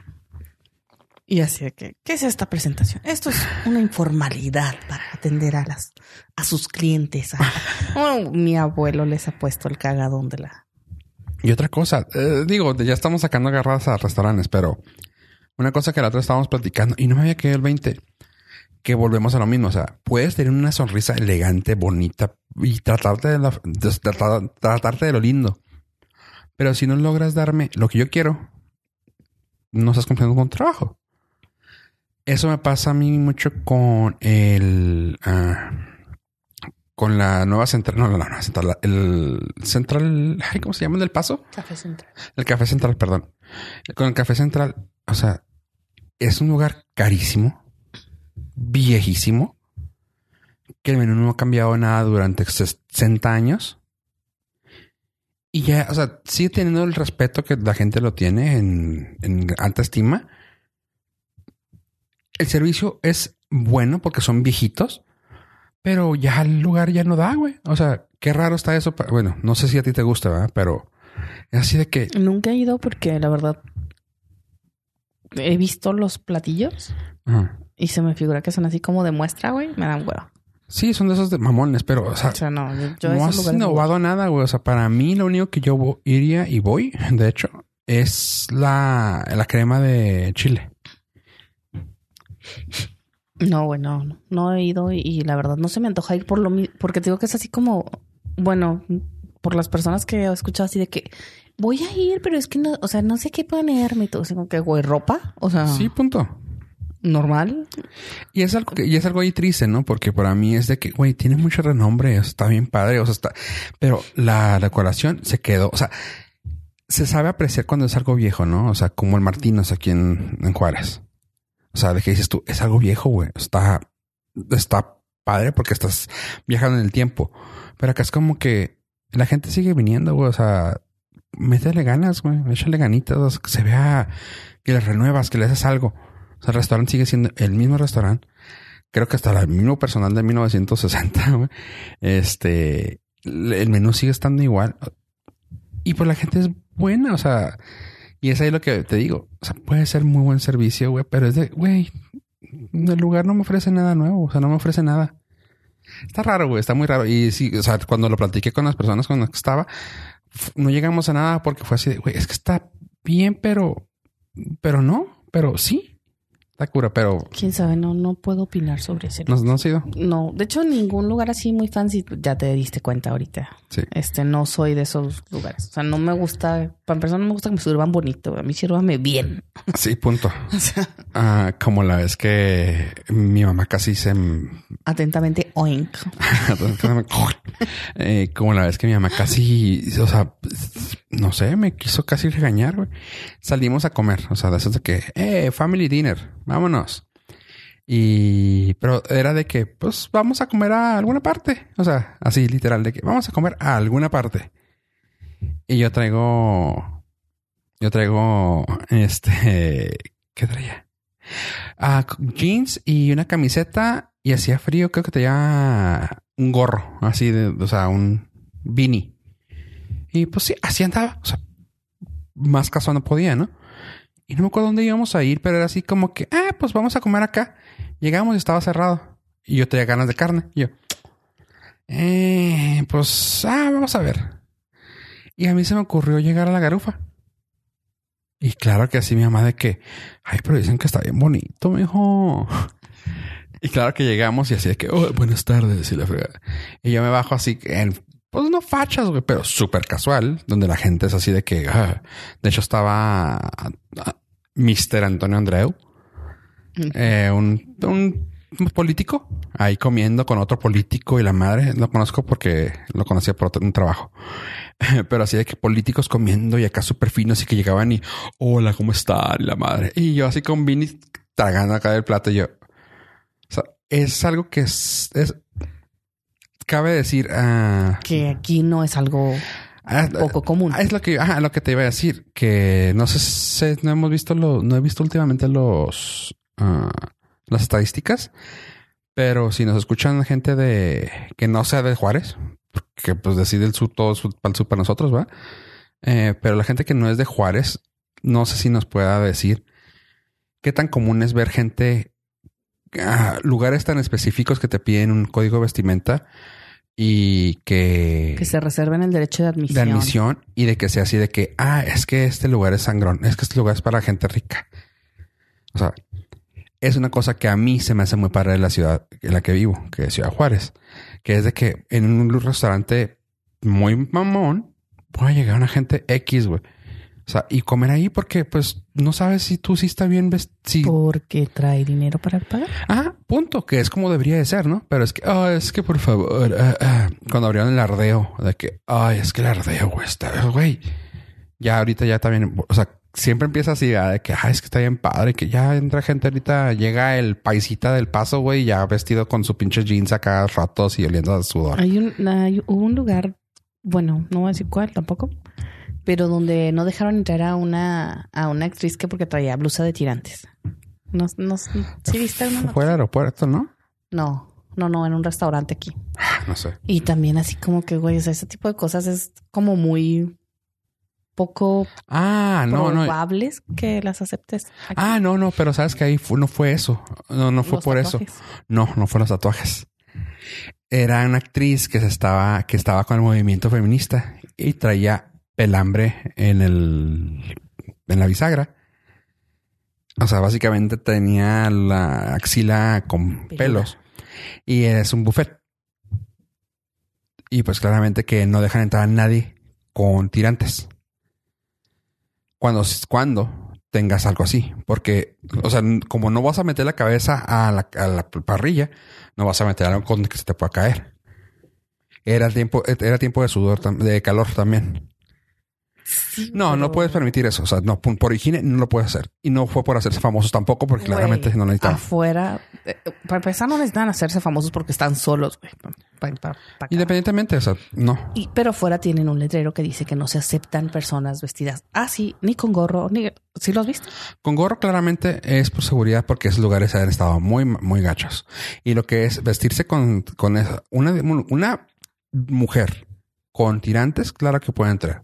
Y así de que, ¿qué es esta presentación? Esto es una informalidad para atender a las, a sus clientes. A- Oh, mi abuelo les ha puesto el cagadón de la, Y otra cosa, eh, digo, ya estamos sacando agarradas a restaurantes, pero una cosa que la otra estábamos platicando y no me había quedado el 20, que volvemos a lo mismo. O sea, puedes tener una sonrisa elegante, bonita y tratarte de, la- de- tratar- tratarte de lo lindo. Pero si no logras darme lo que yo quiero, no estás cumpliendo con trabajo. Eso me pasa a mí mucho con el... ah, con la nueva central, no, la nueva central, la- el central, ay, ¿cómo se llama el del paso? café central. El café central, perdón. Con el Café Central, o sea, es un lugar carísimo, viejísimo, que el menú no ha cambiado nada durante 60 años. Y ya, o sea, sigue teniendo el respeto que la gente lo tiene en, en alta estima. El servicio es bueno porque son viejitos, pero ya el lugar ya no da, güey. O sea, qué raro está eso. Bueno, no sé si a ti te gusta, ¿verdad? Pero es así de que Nunca he ido porque la verdad he visto los platillos ajá. Y se me figura que son así como de muestra, güey. Me dan huevo. sí, son de esos de mamones, pero, o sea, O sea, no, yo, yo no has lugares no innovado nada, güey. O sea, para mí lo único que yo iría y voy, de hecho, es la, la crema de chile. No, bueno, no, no he ido y, y la verdad no se me antoja ir por lo mi- porque te digo que es así como, bueno, por las personas que he escuchado así de que voy a ir, pero es que no, o sea, no sé qué ponerme y todo, así como que, güey, ropa, o sea, Sí, punto. Normal. Y es algo que, y es algo ahí triste, ¿no? Porque para mí es de que, güey, tiene mucho renombre, está bien padre, o sea, está, pero la decoración se quedó, o sea, se sabe apreciar cuando es algo viejo, ¿no? O sea, como el Martínez aquí en, en Juárez. O sea, de que dices tú, es algo viejo, güey. Está, está padre porque estás viajando en el tiempo. Pero acá es como que la gente sigue viniendo, güey. O sea, métele ganas, güey. Échale ganitas, que se vea que le renuevas, que le haces algo. O sea, el restaurante sigue siendo el mismo restaurante. Creo que hasta el mismo personal de 1960, güey. Este, el menú sigue estando igual. Y pues la gente es buena, o sea, y es ahí lo que te digo. O sea, puede ser muy buen servicio, güey, pero es de, güey, el lugar no me ofrece nada nuevo, o sea, no me ofrece nada. Está raro, güey, está muy raro. Y sí, o sea, cuando lo platiqué con las personas con las que estaba, no llegamos a nada porque fue así de, güey, es que está bien, pero, pero no, pero sí, está cura, pero Quién sabe, no, no puedo opinar sobre ese. no, no ha sido. No, de hecho, en ningún lugar así muy fancy, ya te diste cuenta ahorita. Sí. Este, no soy de esos lugares. O sea, no me gusta, para empezar, no me gusta que me sirvan bonito. A mí sírvame bien. Sí, punto. O sea, Ah, como la vez que mi mamá casi se atentamente, oink. Eh, como la vez que mi mamá casi, o sea, no sé, me quiso casi regañar. Salimos a comer, o sea, de eso de que, eh, family dinner, vámonos. Y, pero era de que, pues, vamos a comer a alguna parte. O sea, así literal, de que vamos a comer a alguna parte. Y yo traigo, yo traigo, este, ¿qué traía? Ah, jeans y una camiseta y hacía frío, creo que tenía un gorro, así de, o sea, un beanie. Y pues sí, así andaba. O sea, más casual no podía, ¿no? Y no me acuerdo dónde íbamos a ir, pero era así como que, ah, pues vamos a comer acá. Llegamos y estaba cerrado. Y yo tenía ganas de carne. Y yo, eh, pues, ah, vamos a ver. Y a mí se me ocurrió llegar a la garufa. Y claro que así mi mamá de que, ay, pero dicen que está bien bonito, mijo. Y claro que llegamos y así de que, oh, buenas tardes y la fregada. Y yo me bajo así en, pues no fachas, güey, pero súper casual, donde la gente es así de que, ah. de hecho estaba ah, Mr. Antonio Andreu, eh, un, un político, ahí comiendo con otro político y la madre, lo conozco porque lo conocía por otro- un trabajo. Pero así de que políticos comiendo y acá súper finos y que llegaban y hola, ¿cómo están? Y la madre. Y yo así con Vini tragando acá del plato y yo. Es algo que es, es- cabe decir, ah, Que aquí no es algo ah, poco común. es lo que, ajá, lo que te iba a decir, que no sé, si- no hemos visto lo, no he visto últimamente los, ah, las estadísticas, pero si nos escuchan gente de que no sea de Juárez, que pues decide el sur, todo para el sur para nosotros, ¿va? Eh, pero la gente que no es de Juárez, no sé si nos pueda decir qué tan común es ver gente, ah, lugares tan específicos que te piden un código de vestimenta y que, que se reserven el derecho de admisión. de admisión y de que sea así de que, ah, es que este lugar es sangrón, es que este lugar es para gente rica. O sea, es una cosa que a mí se me hace muy padre de la ciudad en la que vivo, que es Ciudad Juárez, que es de que en un restaurante muy mamón puede llegar una gente X, güey. O sea, y comer ahí porque pues no sabes si tú sí está bien vestido. Porque trae dinero para pagar. Ah, punto, que es como debería de ser, ¿no? Pero es que, ah, es que por favor, ah, ah, cuando abrieron el ardeo, de que, ay, es que el ardeo, güey, está, güey. Ya ahorita ya también, o sea, siempre empieza así, de que Ay, es que está bien padre, que ya entra gente ahorita, llega el paisita del paso, güey, ya vestido con su pinche jeans acá rotos y oliendo a sudor. Hay un, hay- un lugar, bueno, no voy a decir cuál tampoco, pero donde no dejaron entrar a una, a una actriz que porque traía blusa de tirantes. No, no, ¿sí viste una? Fue al aeropuerto, ¿no? No, no, no, en un restaurante aquí. Ah, No sé. Y también así como que, güey, o sea, ese tipo de cosas es como muy poco Ah, no, no. probables que las aceptes. aquí. Ah, no, no, pero sabes que ahí fu- no fue eso. No, no fue Los por eso. No, no fueron los tatuajes. Era una actriz que se estaba, que estaba con el movimiento feminista y traía pelambre en el, en la bisagra. O sea, básicamente tenía la axila con pelos y es un buffet. Y pues claramente que no dejan entrar a nadie con tirantes. Cuando, cuando tengas algo así. Porque, o sea, como no vas a meter la cabeza a la, a la parrilla, no vas a meter algo con que se te pueda caer. Era tiempo, era tiempo de sudor, de calor también. Sí, No, no puedes permitir eso. O sea, no, por higiene no lo puedes hacer. Y no fue por hacerse famosos tampoco, porque claramente no necesitaban. Afuera, eh, para empezar, no necesitan hacerse famosos porque están solos, güey. Independientemente, o sea, no. Y, pero afuera tienen un letrero que dice que no se aceptan personas vestidas así, ni con gorro, ni. ¿Sí lo has visto? Con gorro claramente es por seguridad porque esos lugares han estado muy, muy gachos. Y lo que es vestirse con, con esa- una, una mujer con tirantes, claro que puede entrar.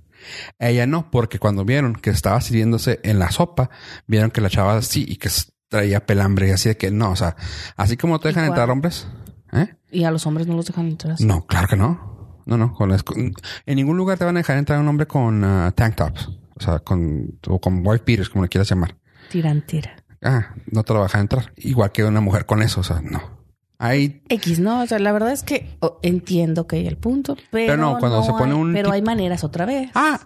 Ella no, porque cuando vieron que estaba sirviéndose en la sopa, vieron que la chava sí y que traía pelambre y así de que no, o sea, así como te dejan entrar hombres, ¿eh? Y a los hombres no los dejan entrar así. No, claro que no. No, no. Con, en ningún lugar te van a dejar entrar un hombre con ah, tank tops. O sea, con, o con white beaters, como le quieras llamar. Tirantera. Ah, no te lo vas a dejar entrar. Igual que una mujer con eso. O sea, no. Hay X, no, o sea, la verdad es que oh, entiendo que hay el punto, pero, Pero no, cuando se pone hay- un Pero hay maneras otra vez. Ah,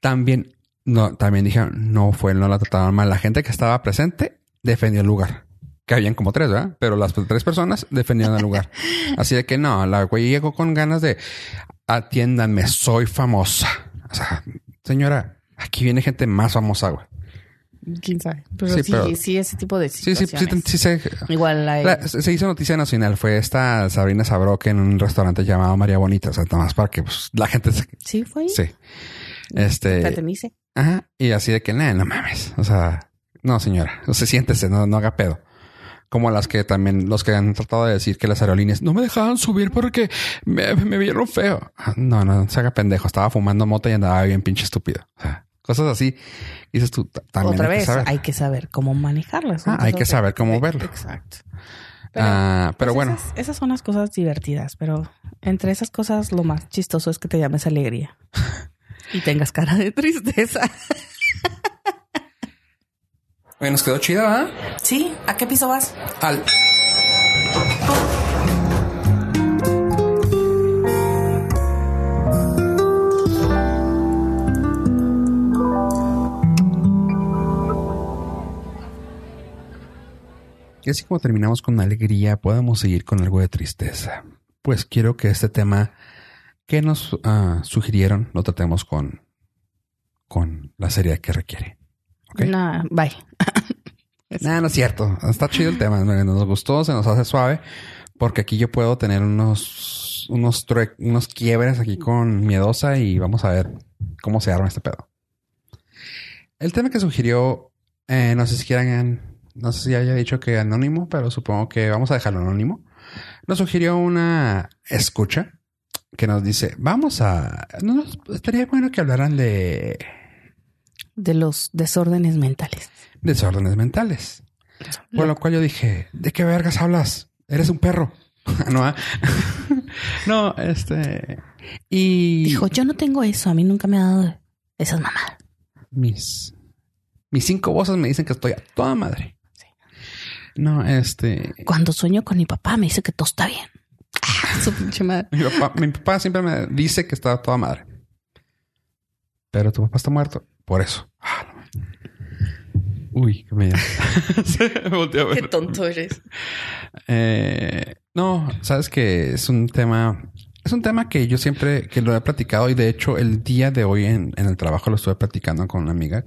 también, no, también dijeron, no fue, no la trataban mal. La gente que estaba presente defendió el lugar. Que habían como tres, ¿verdad? Pero las tres personas defendieron el lugar. Así de que no, la güey llegó con ganas de atiéndanme, soy famosa. O sea, señora, aquí viene gente más famosa, güey. Quién sabe. Pero Sí, sí, pero- sí, ese tipo de Sí, sí, sí, situaciones. sí, se, Igual hay. la- se hizo noticia nacional. Fue esta Sabrina Sabroque en un restaurante llamado María Bonita. O sea, nada más para que pues, la gente se, Sí, fue ahí. sí. Este, Pertenece. Ajá. Y así de que, nah, no mames. O sea, no, señora. O sea, siéntese, no, no haga pedo. Como las que también, los que han tratado de decir que las aerolíneas no me dejaban subir porque me, me vieron feo. Ah, No, no, no se haga pendejo. Estaba fumando mota y andaba bien pinche estúpido. O sea, cosas así. Y dices tú, ta- también Otra hay que vez, saber. hay que saber cómo manejarlas. Ah, hay que saber cómo de- verlo. Exacto. Ah, pero pues, bueno, Esas, esas son las cosas divertidas, pero entre esas cosas lo más chistoso es que te llames alegría y tengas cara de tristeza. Oye, nos quedó chida, ¿verdad? Sí, ¿a qué piso vas? Al. Y así como terminamos con alegría, podemos seguir con algo de tristeza. Pues quiero que este tema que nos ah, sugirieron lo tratemos con, con la seriedad que requiere. ¿Ok? No, bye. Nah, no es cierto. Está chido el tema. Nos gustó, se nos hace suave. Porque aquí yo puedo tener unos, unos, unos quiebres aquí con miedosa y vamos a ver cómo se arma este pedo. El tema que sugirió, eh, no sé si quieran, no sé si haya dicho que anónimo, pero supongo que vamos a dejarlo anónimo. Nos sugirió una escucha que nos dice, vamos a, no estaría bueno que hablaran de De los desórdenes mentales. desórdenes mentales. Por lo cual yo dije, ¿de qué vergas hablas? Eres un perro. no, ¿ah? no, este. Y Dijo, yo no tengo eso, a mí nunca me ha dado esas mamadas. mis, mis cinco voces me dicen que estoy a toda madre. No, este. Cuando sueño con mi papá me dice que todo está bien. Ah, su pinche madre. Mi papá, mi papá siempre me dice que está toda madre. Pero tu papá está muerto. Por eso. Ah, no. Uy, qué miedo. Se volteó a ver. tonto eres. Eh, no, sabes que es un tema es un tema que yo siempre que lo he platicado y de hecho el día de hoy en, en el trabajo lo estuve platicando con una amiga.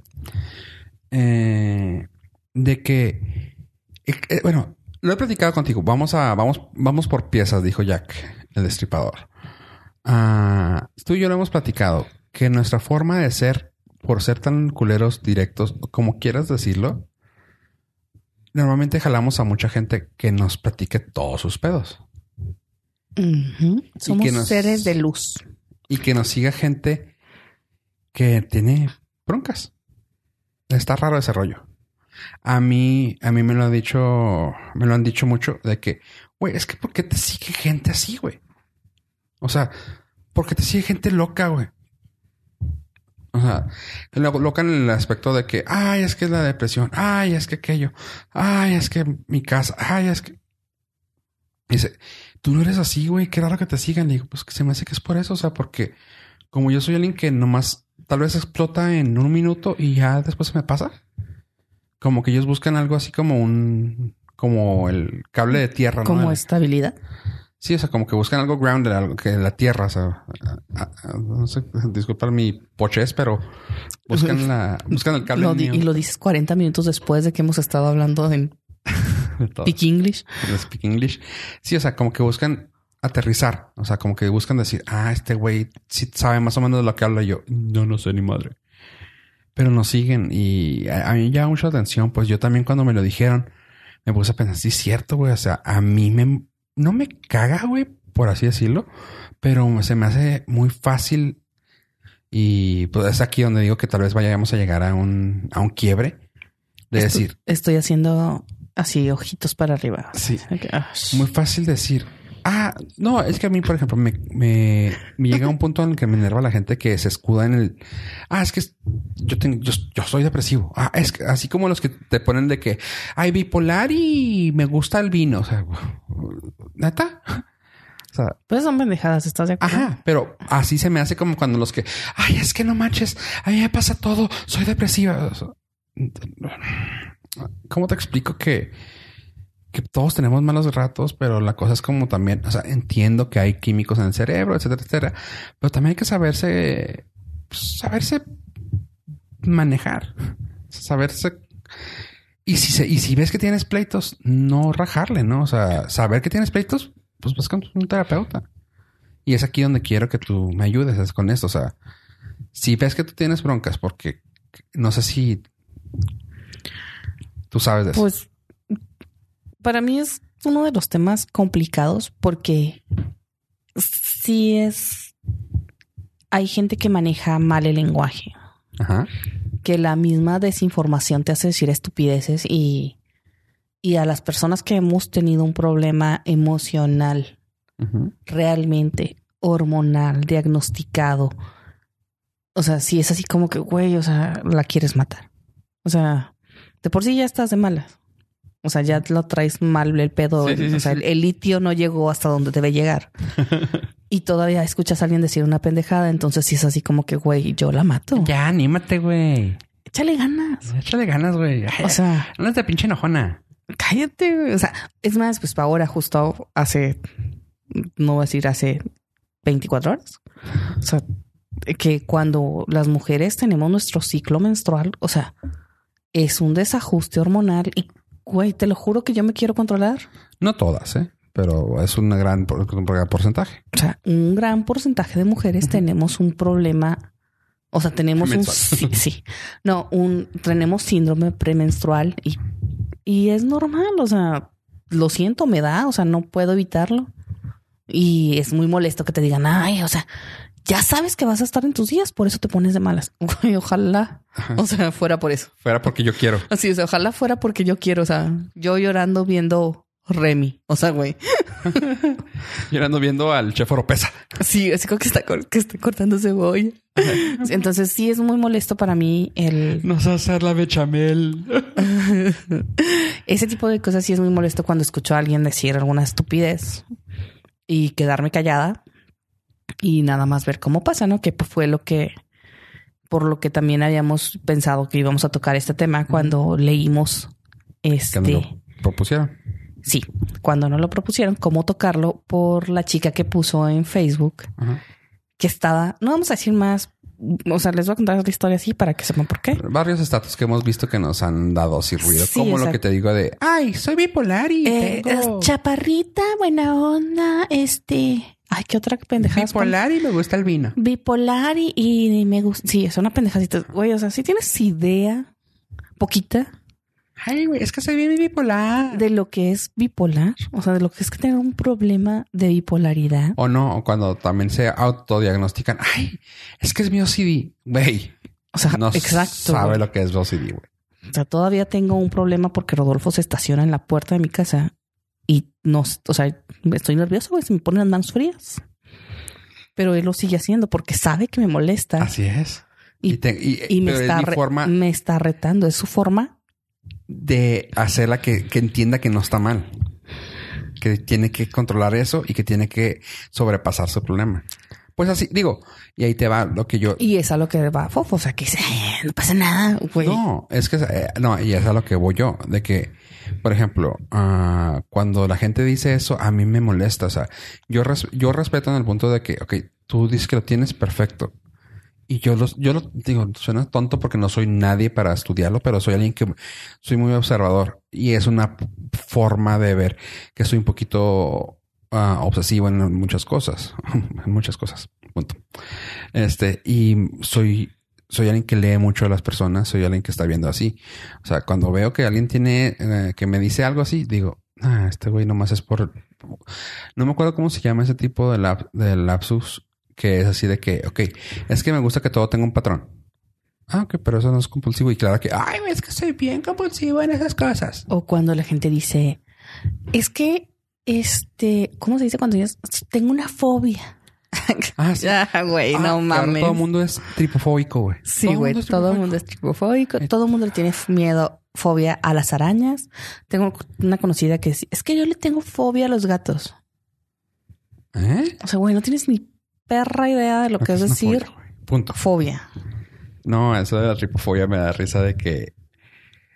Eh, de que, eh, bueno, lo he platicado contigo. Vamos a, vamos, vamos por piezas, dijo Jack, el destripador. Ah, tú y yo lo hemos platicado que nuestra forma de ser, por ser tan culeros directos, como quieras decirlo, normalmente jalamos a mucha gente que nos platique todos sus pedos. Somos que nos- seres de luz. y que nos siga gente que tiene broncas. Está raro ese rollo. A mí, a mí me lo han dicho, me lo han dicho mucho de que, güey, es que ¿por qué te sigue gente así, güey? O sea, ¿por qué te sigue gente loca, güey? O sea, lo- loca en el aspecto de que, ay, es que es la depresión, ay, es que aquello, ay, es que mi casa, ay, es que. Dice, tú no eres así, güey, qué raro que te sigan. Le digo, pues que se me hace que es por eso, o sea, porque como yo soy alguien que nomás tal vez explota en un minuto y ya después se me pasa. Como que ellos buscan algo así como un, como el cable de tierra, ¿no? Como estabilidad. Sí, o sea, como que buscan algo grounded, algo que la tierra, o sea, a- a- no sé, disculpa mi pochez, pero buscan la, buscan el cable Lo di- y lo dices 40 minutos después de que hemos estado hablando en de todo. Peak English. Speak English. Sí, o sea, como que buscan aterrizar, o sea, como que buscan decir, ah, este güey sí sabe más o menos de lo que habla Y yo. No, no sé ni madre. Pero nos siguen y a, a mí me llama mucha atención, pues yo también cuando me lo dijeron, me puse a pensar, sí es cierto, güey, o sea, a mí me, no me caga, güey, por así decirlo, pero se me hace muy fácil y pues es aquí donde digo que tal vez vayamos a llegar a un, a un quiebre de Estoy- decir, Estoy haciendo así ojitos para arriba. Sí. Ah, muy fácil decir. Ah, no, es que a mí, por ejemplo, me, me, me llega un punto en el que me enerva la gente que se escuda en el. Ah, es que yo, tengo, yo, yo soy depresivo. Ah, es que así como los que te ponen de que hay bipolar y me gusta el vino. O sea, neta. O sea, Pues son pendejadas, ¿estás de acuerdo? Ajá, pero así se me hace como cuando los que, ay, es que no manches, a mí me pasa todo, soy depresiva. O sea, ¿Cómo te explico que, que todos tenemos malos ratos, pero la cosa es como también, o sea, entiendo que hay químicos en el cerebro, etcétera, etcétera, pero también hay que saberse, pues, saberse manejar, saberse y si, se, y si ves que tienes pleitos, no rajarle, ¿no? O sea, saber que tienes pleitos, pues vas con un terapeuta. Y es aquí donde quiero que tú me ayudes es con esto. O sea, si ves que tú tienes broncas, porque no sé si tú sabes de eso. Pues para mí es uno de los temas complicados porque sí es... Hay gente que maneja mal el lenguaje, Ajá. que la misma desinformación te hace decir estupideces y, y a las personas que hemos tenido un problema emocional realmente hormonal, diagnosticado. O sea, si es así como que, güey, o sea, la quieres matar. O sea, de por sí ya estás de malas. O sea, ya lo traes mal el pedo. Sí, sí, sí, o sea, sí. el, el litio no llegó hasta donde debe llegar. y todavía escuchas a alguien decir una pendejada. Entonces, si es así como que, güey, yo la mato. Ya, anímate, güey. Échale ganas. Échale ganas, güey. O sea, no es de pinche enojona. cállate. güey. O sea, es más, pues ahora, justo hace, no voy a decir hace 24 horas. O sea, que cuando las mujeres tenemos nuestro ciclo menstrual, o sea, es un desajuste hormonal y, güey, te lo juro que yo me quiero controlar. No todas, ¿eh? Pero es un gran por- por- porcentaje. O sea, un gran porcentaje de mujeres tenemos un problema. O sea, tenemos un sí, sí. No, un tenemos síndrome premenstrual y, y es normal. O sea, lo siento, me da. O sea, no puedo evitarlo. Y es muy molesto que te digan, ay, o sea, ya sabes que vas a estar en tus días, por eso te pones de malas. Güey, ojalá. O sea, fuera por eso. Fuera porque yo quiero. Así, o sea, ojalá fuera porque yo quiero. O sea, yo llorando viendo Remy. O sea, güey. Llorando viendo al chef Oropesa. Sí, así como que está, que está cortando cebolla. Entonces sí es muy molesto para mí el... Nos va a hacer la bechamel. Ese tipo de cosas sí es muy molesto cuando escucho a alguien decir alguna estupidez y quedarme callada y nada más ver cómo pasa, ¿no? Que fue lo que... Por lo que también habíamos pensado que íbamos a tocar este tema cuando leímos este... nos lo propusieron. sí, cuando no lo propusieron, cómo tocarlo por la chica que puso en Facebook que estaba, no vamos a decir más, o sea, les voy a contar la historia así para que sepan por qué. Varios estatus que hemos visto que nos han dado así ruido. Sí, como lo que te digo de, ay, soy bipolar y Eh, tengo chaparrita, buena onda, este, Ay, qué otra pendejada. bipolar y me gusta el vino. bipolar y, y me gusta. Sí, es una pendejadita. Güey, o sea, si tienes idea poquita Ay, güey, es que soy bien bipolar. de lo que es bipolar, o sea, de lo que es que tener un problema de bipolaridad. O no, o cuando también se autodiagnostican, ay, es que es mi OCD. Güey, O sea, no exacto. sabe güey. lo que es OCD, güey. O sea, todavía tengo un problema porque Rodolfo se estaciona en la puerta de mi casa y no, o sea, estoy nervioso, güey, se me ponen las manos frías. Pero él lo sigue haciendo porque sabe que me molesta Así es. Y- Y, te- y- y me pero está, es mi re- forma me está retando. Es su forma. De hacerla que, que entienda que no está mal. Que tiene que controlar eso y que tiene que sobrepasar su problema. Pues así, digo, y ahí te va lo que yo... Y es a lo que va Fofo. O sea, que dice, "Eh, no pasa nada, güey. No, es que eh, no, y es a lo que voy yo, de que, por ejemplo, ah, cuando la gente dice eso, a mí me molesta. O sea, yo, res- yo respeto en el punto de que, ok, tú dices que lo tienes perfecto. Y yo los, yo lo digo, suena tonto porque no soy nadie para estudiarlo, pero soy alguien que soy muy observador y es una forma de ver que soy un poquito ah, obsesivo en muchas cosas, en muchas cosas. Punto. Este, y soy, soy alguien que lee mucho a las personas, soy alguien que está viendo así. O sea, cuando veo que alguien tiene, eh, que me dice algo así, digo, ah, este güey nomás es por, no me acuerdo cómo se llama ese tipo de, de lapsus, que es así de que, ok, es que me gusta que todo tenga un patrón. Ah, ok, pero eso no es compulsivo. Y claro que, ay, es que soy bien compulsivo en esas cosas. O cuando la gente dice, es que, este, ¿cómo se dice cuando dices, tengo una fobia? Ah, sí. Ya, güey, Ah, no mames. Todo el mundo es tripofóbico, güey. Sí, güey, es todo el mundo es tripofóbico, todo el mundo le tiene miedo, fobia a las arañas. Tengo una conocida que dice, es que yo le tengo fobia a los gatos. ¿Eh? O sea, güey, no tienes ni perra idea de lo que es una decir fobia. Punto. fobia. No, eso de la tripofobia me da risa de que.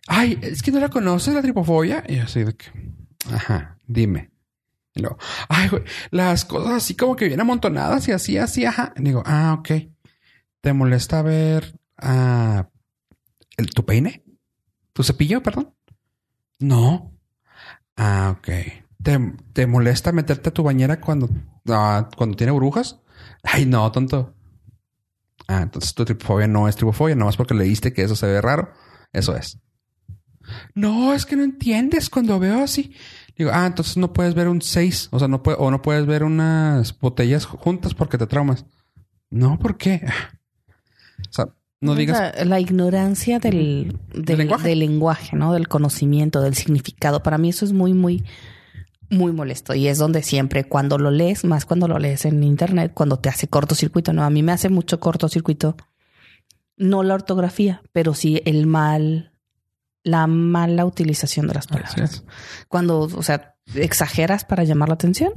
Ay, es que no la conoces la tripofobia. Y yo así de que. Ajá, dime. Y luego, ay, güey, las cosas así como que bien amontonadas y así, así, ajá. Y digo, ah, ok. ¿Te molesta ver ah, el, tu peine? ¿Tu cepillo, perdón? No. Ah, ok. ¿Te, te molesta meterte a tu bañera cuando, ah, cuando tiene burbujas? Ay, no, tonto. Ah, entonces tu tripofobia no es tripofobia, nomás porque leíste que eso se ve raro. Eso es. No, es que no entiendes cuando veo así. Digo, ah, entonces no puedes ver un 6, o sea, no puede, o no puedes ver unas botellas juntas porque te traumas. No, ¿por qué? O sea, no digas. La, la ignorancia del, del, lenguaje? del lenguaje, ¿no? Del conocimiento, del significado. Para mí eso es muy, muy, muy molesto. Y es donde siempre, cuando lo lees, más cuando lo lees en internet, cuando te hace cortocircuito, no, a mí me hace mucho cortocircuito. No la ortografía, pero sí el mal, la mala utilización de las palabras. Cuando, o sea, exageras para llamar la atención.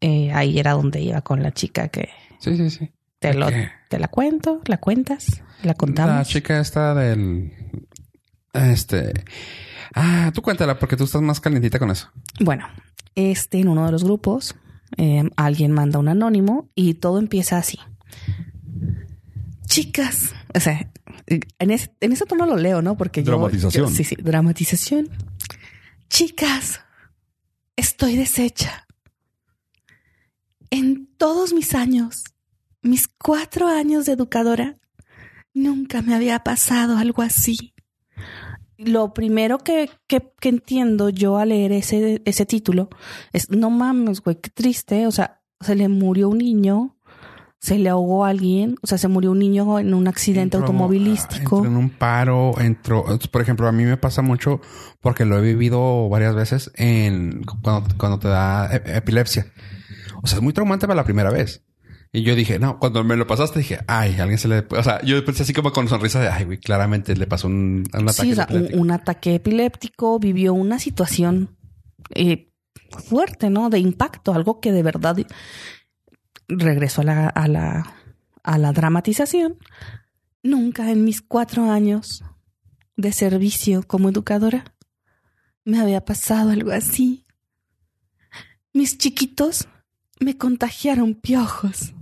Eh, ahí era donde iba con la chica que Sí, sí, sí. te, lo, te la cuento, la cuentas, la contamos. La chica esta del. Este. Ah, tú cuéntala porque tú estás más calientita con eso. Bueno, este en uno de los grupos, eh, alguien manda un anónimo y todo empieza así. Chicas, o sea, en ese, en ese tono lo leo, ¿no? Porque yo- Dramatización. yo- sí, sí, dramatización. Chicas, estoy deshecha. En todos mis años, mis cuatro años de educadora, nunca me había pasado algo así. Lo primero que, que, que entiendo yo al leer ese, ese título es, no mames, güey, qué triste. O sea, se le murió un niño, se le ahogó a alguien, o sea, se murió un niño en un accidente Entró- automovilístico. entró en un paro, entró. Por ejemplo, a mí me pasa mucho porque lo he vivido varias veces en cuando, cuando te da ep- epilepsia. O sea, es muy traumante para la primera vez. Y yo dije, no, cuando me lo pasaste dije, ay, alguien se le... O sea, yo pensé así como con sonrisa de, ay, güey, claramente le pasó un, un ataque sí, o sea, un, epiléptico". un ataque epiléptico, vivió una situación eh, fuerte, ¿no? De impacto, algo que de verdad regresó a la, a la, a la dramatización. Nunca en mis cuatro años de servicio como educadora me había pasado algo así. Mis chiquitos me contagiaron piojos.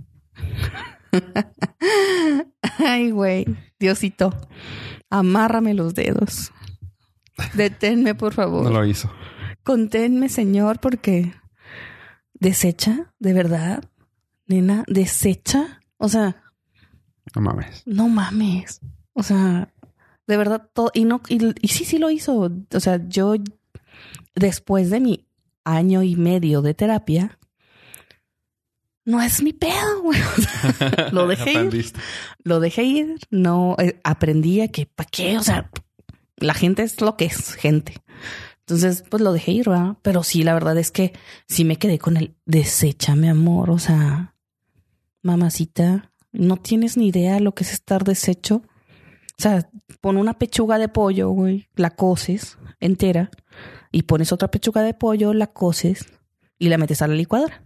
Ay, güey, Diosito, amárrame los dedos. Deténme, por favor. No lo hizo. Conténme, Señor, porque desecha, de verdad, nena, desecha. O sea, No mames. no mames. O sea, de verdad, todo. Y no, y, y sí, sí lo hizo. O sea, yo, después de mi año y medio de terapia, no es mi pedo, güey. Lo dejé ir. Lo dejé ir. No eh, aprendí a que, ¿para qué? O sea, la gente es lo que es gente. Entonces, pues lo dejé ir, ¿verdad? Pero sí, la verdad es que sí me quedé con el desecha, mi amor. O sea, mamacita, no tienes ni idea lo que es estar deshecho. O sea, pon una pechuga de pollo, güey, la coces entera y pones otra pechuga de pollo, la coces y la metes a la licuadora.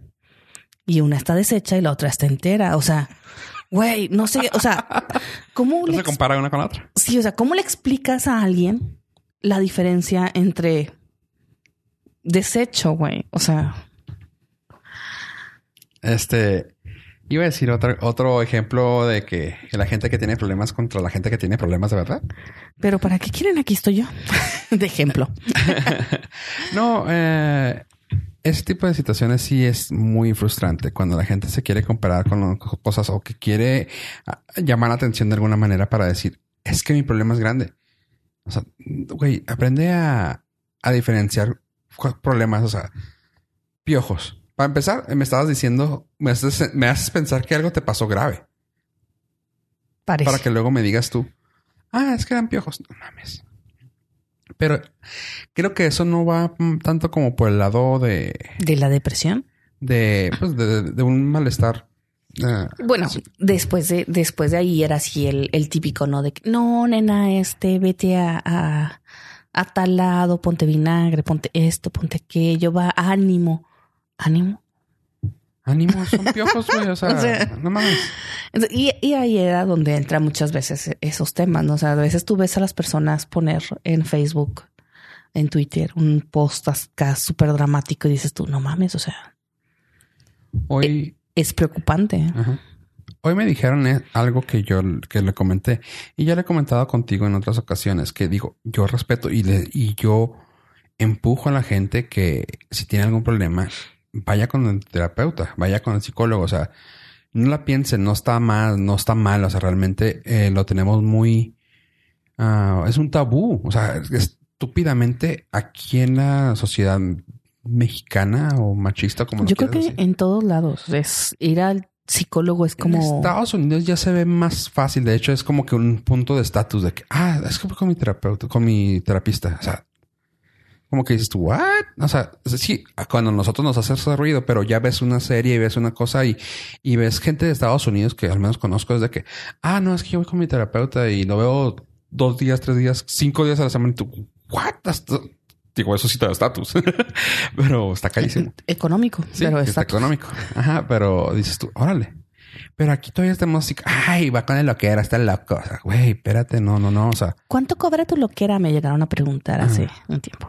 Y una está deshecha y la otra está entera. O sea, güey, no sé, o sea, ¿cómo No le se compara una con la otra. Sí, o sea, ¿cómo le explicas a alguien la diferencia entre desecho, güey? O sea, Este. Iba a decir otro, otro ejemplo de que, que la gente que tiene problemas contra la gente que tiene problemas de verdad. pero ¿para qué quieren? Aquí estoy yo. de ejemplo. No, eh, ese tipo de situaciones sí es muy frustrante cuando la gente se quiere comparar con co- cosas o que quiere ah, llamar la atención de alguna manera para decir, es que mi problema es grande. O sea, güey, aprende a, a diferenciar problemas, o sea, piojos. Para empezar, me estabas diciendo, me haces, me haces pensar que algo te pasó grave Parece. para que luego me digas tú, ah, es que eran piojos. No mames. Pero creo que eso no va tanto como por el lado de, De la depresión. de, pues, de, de un malestar. eh, Bueno, después de, después de ahí era así el, el típico, ¿no? De que, no, nena, este, vete a, a, a tal lado, ponte vinagre, ponte esto, ponte aquello, va, ánimo. ¿Ánimo? Ánimo, son piojos, güey. O sea, O sea, no mames. Y, y ahí era donde entran muchas veces esos temas, ¿no? O sea, a veces tú ves a las personas poner en Facebook, en Twitter, un post acá súper dramático y dices tú, no mames, o sea, Hoy, es preocupante. ajá. Hoy me dijeron eh, algo que yo que le comenté y ya le he comentado contigo en otras ocasiones que digo, yo respeto y, le, y yo empujo a la gente que si tiene algún problema, vaya con el terapeuta, vaya con el psicólogo, o sea, no la piensen, no está mal, no está mal, o sea, realmente eh, lo tenemos muy... ah, es un tabú, o sea, estúpidamente aquí en la sociedad mexicana o machista, como Yo creo que decir. en todos lados es ir al psicólogo es En como Estados Unidos ya se ve más fácil. De hecho, es como que un punto de estatus de que, ah, es que voy con mi terapeuta, con mi terapista. O sea, como que dices tú, what? O sea, sí, cuando nosotros nos hace ese ruido, pero ya ves una serie y ves una cosa y, y ves gente de Estados Unidos que al menos conozco es de que, ah, no, es que yo voy con mi terapeuta y lo veo dos días, tres días, cinco días a la semana y tú, what? Hasta- Digo, eso sí te da estatus, pero está carísimo. económico, Sí, pero está económico. Ajá, pero dices tú, órale. Pero aquí todavía estamos así, ay, va con el loquero, está loco. O sea, güey, espérate, no, no, no. O sea, ¿Cuánto cobra tu loquera? Me llegaron a preguntar hace un tiempo.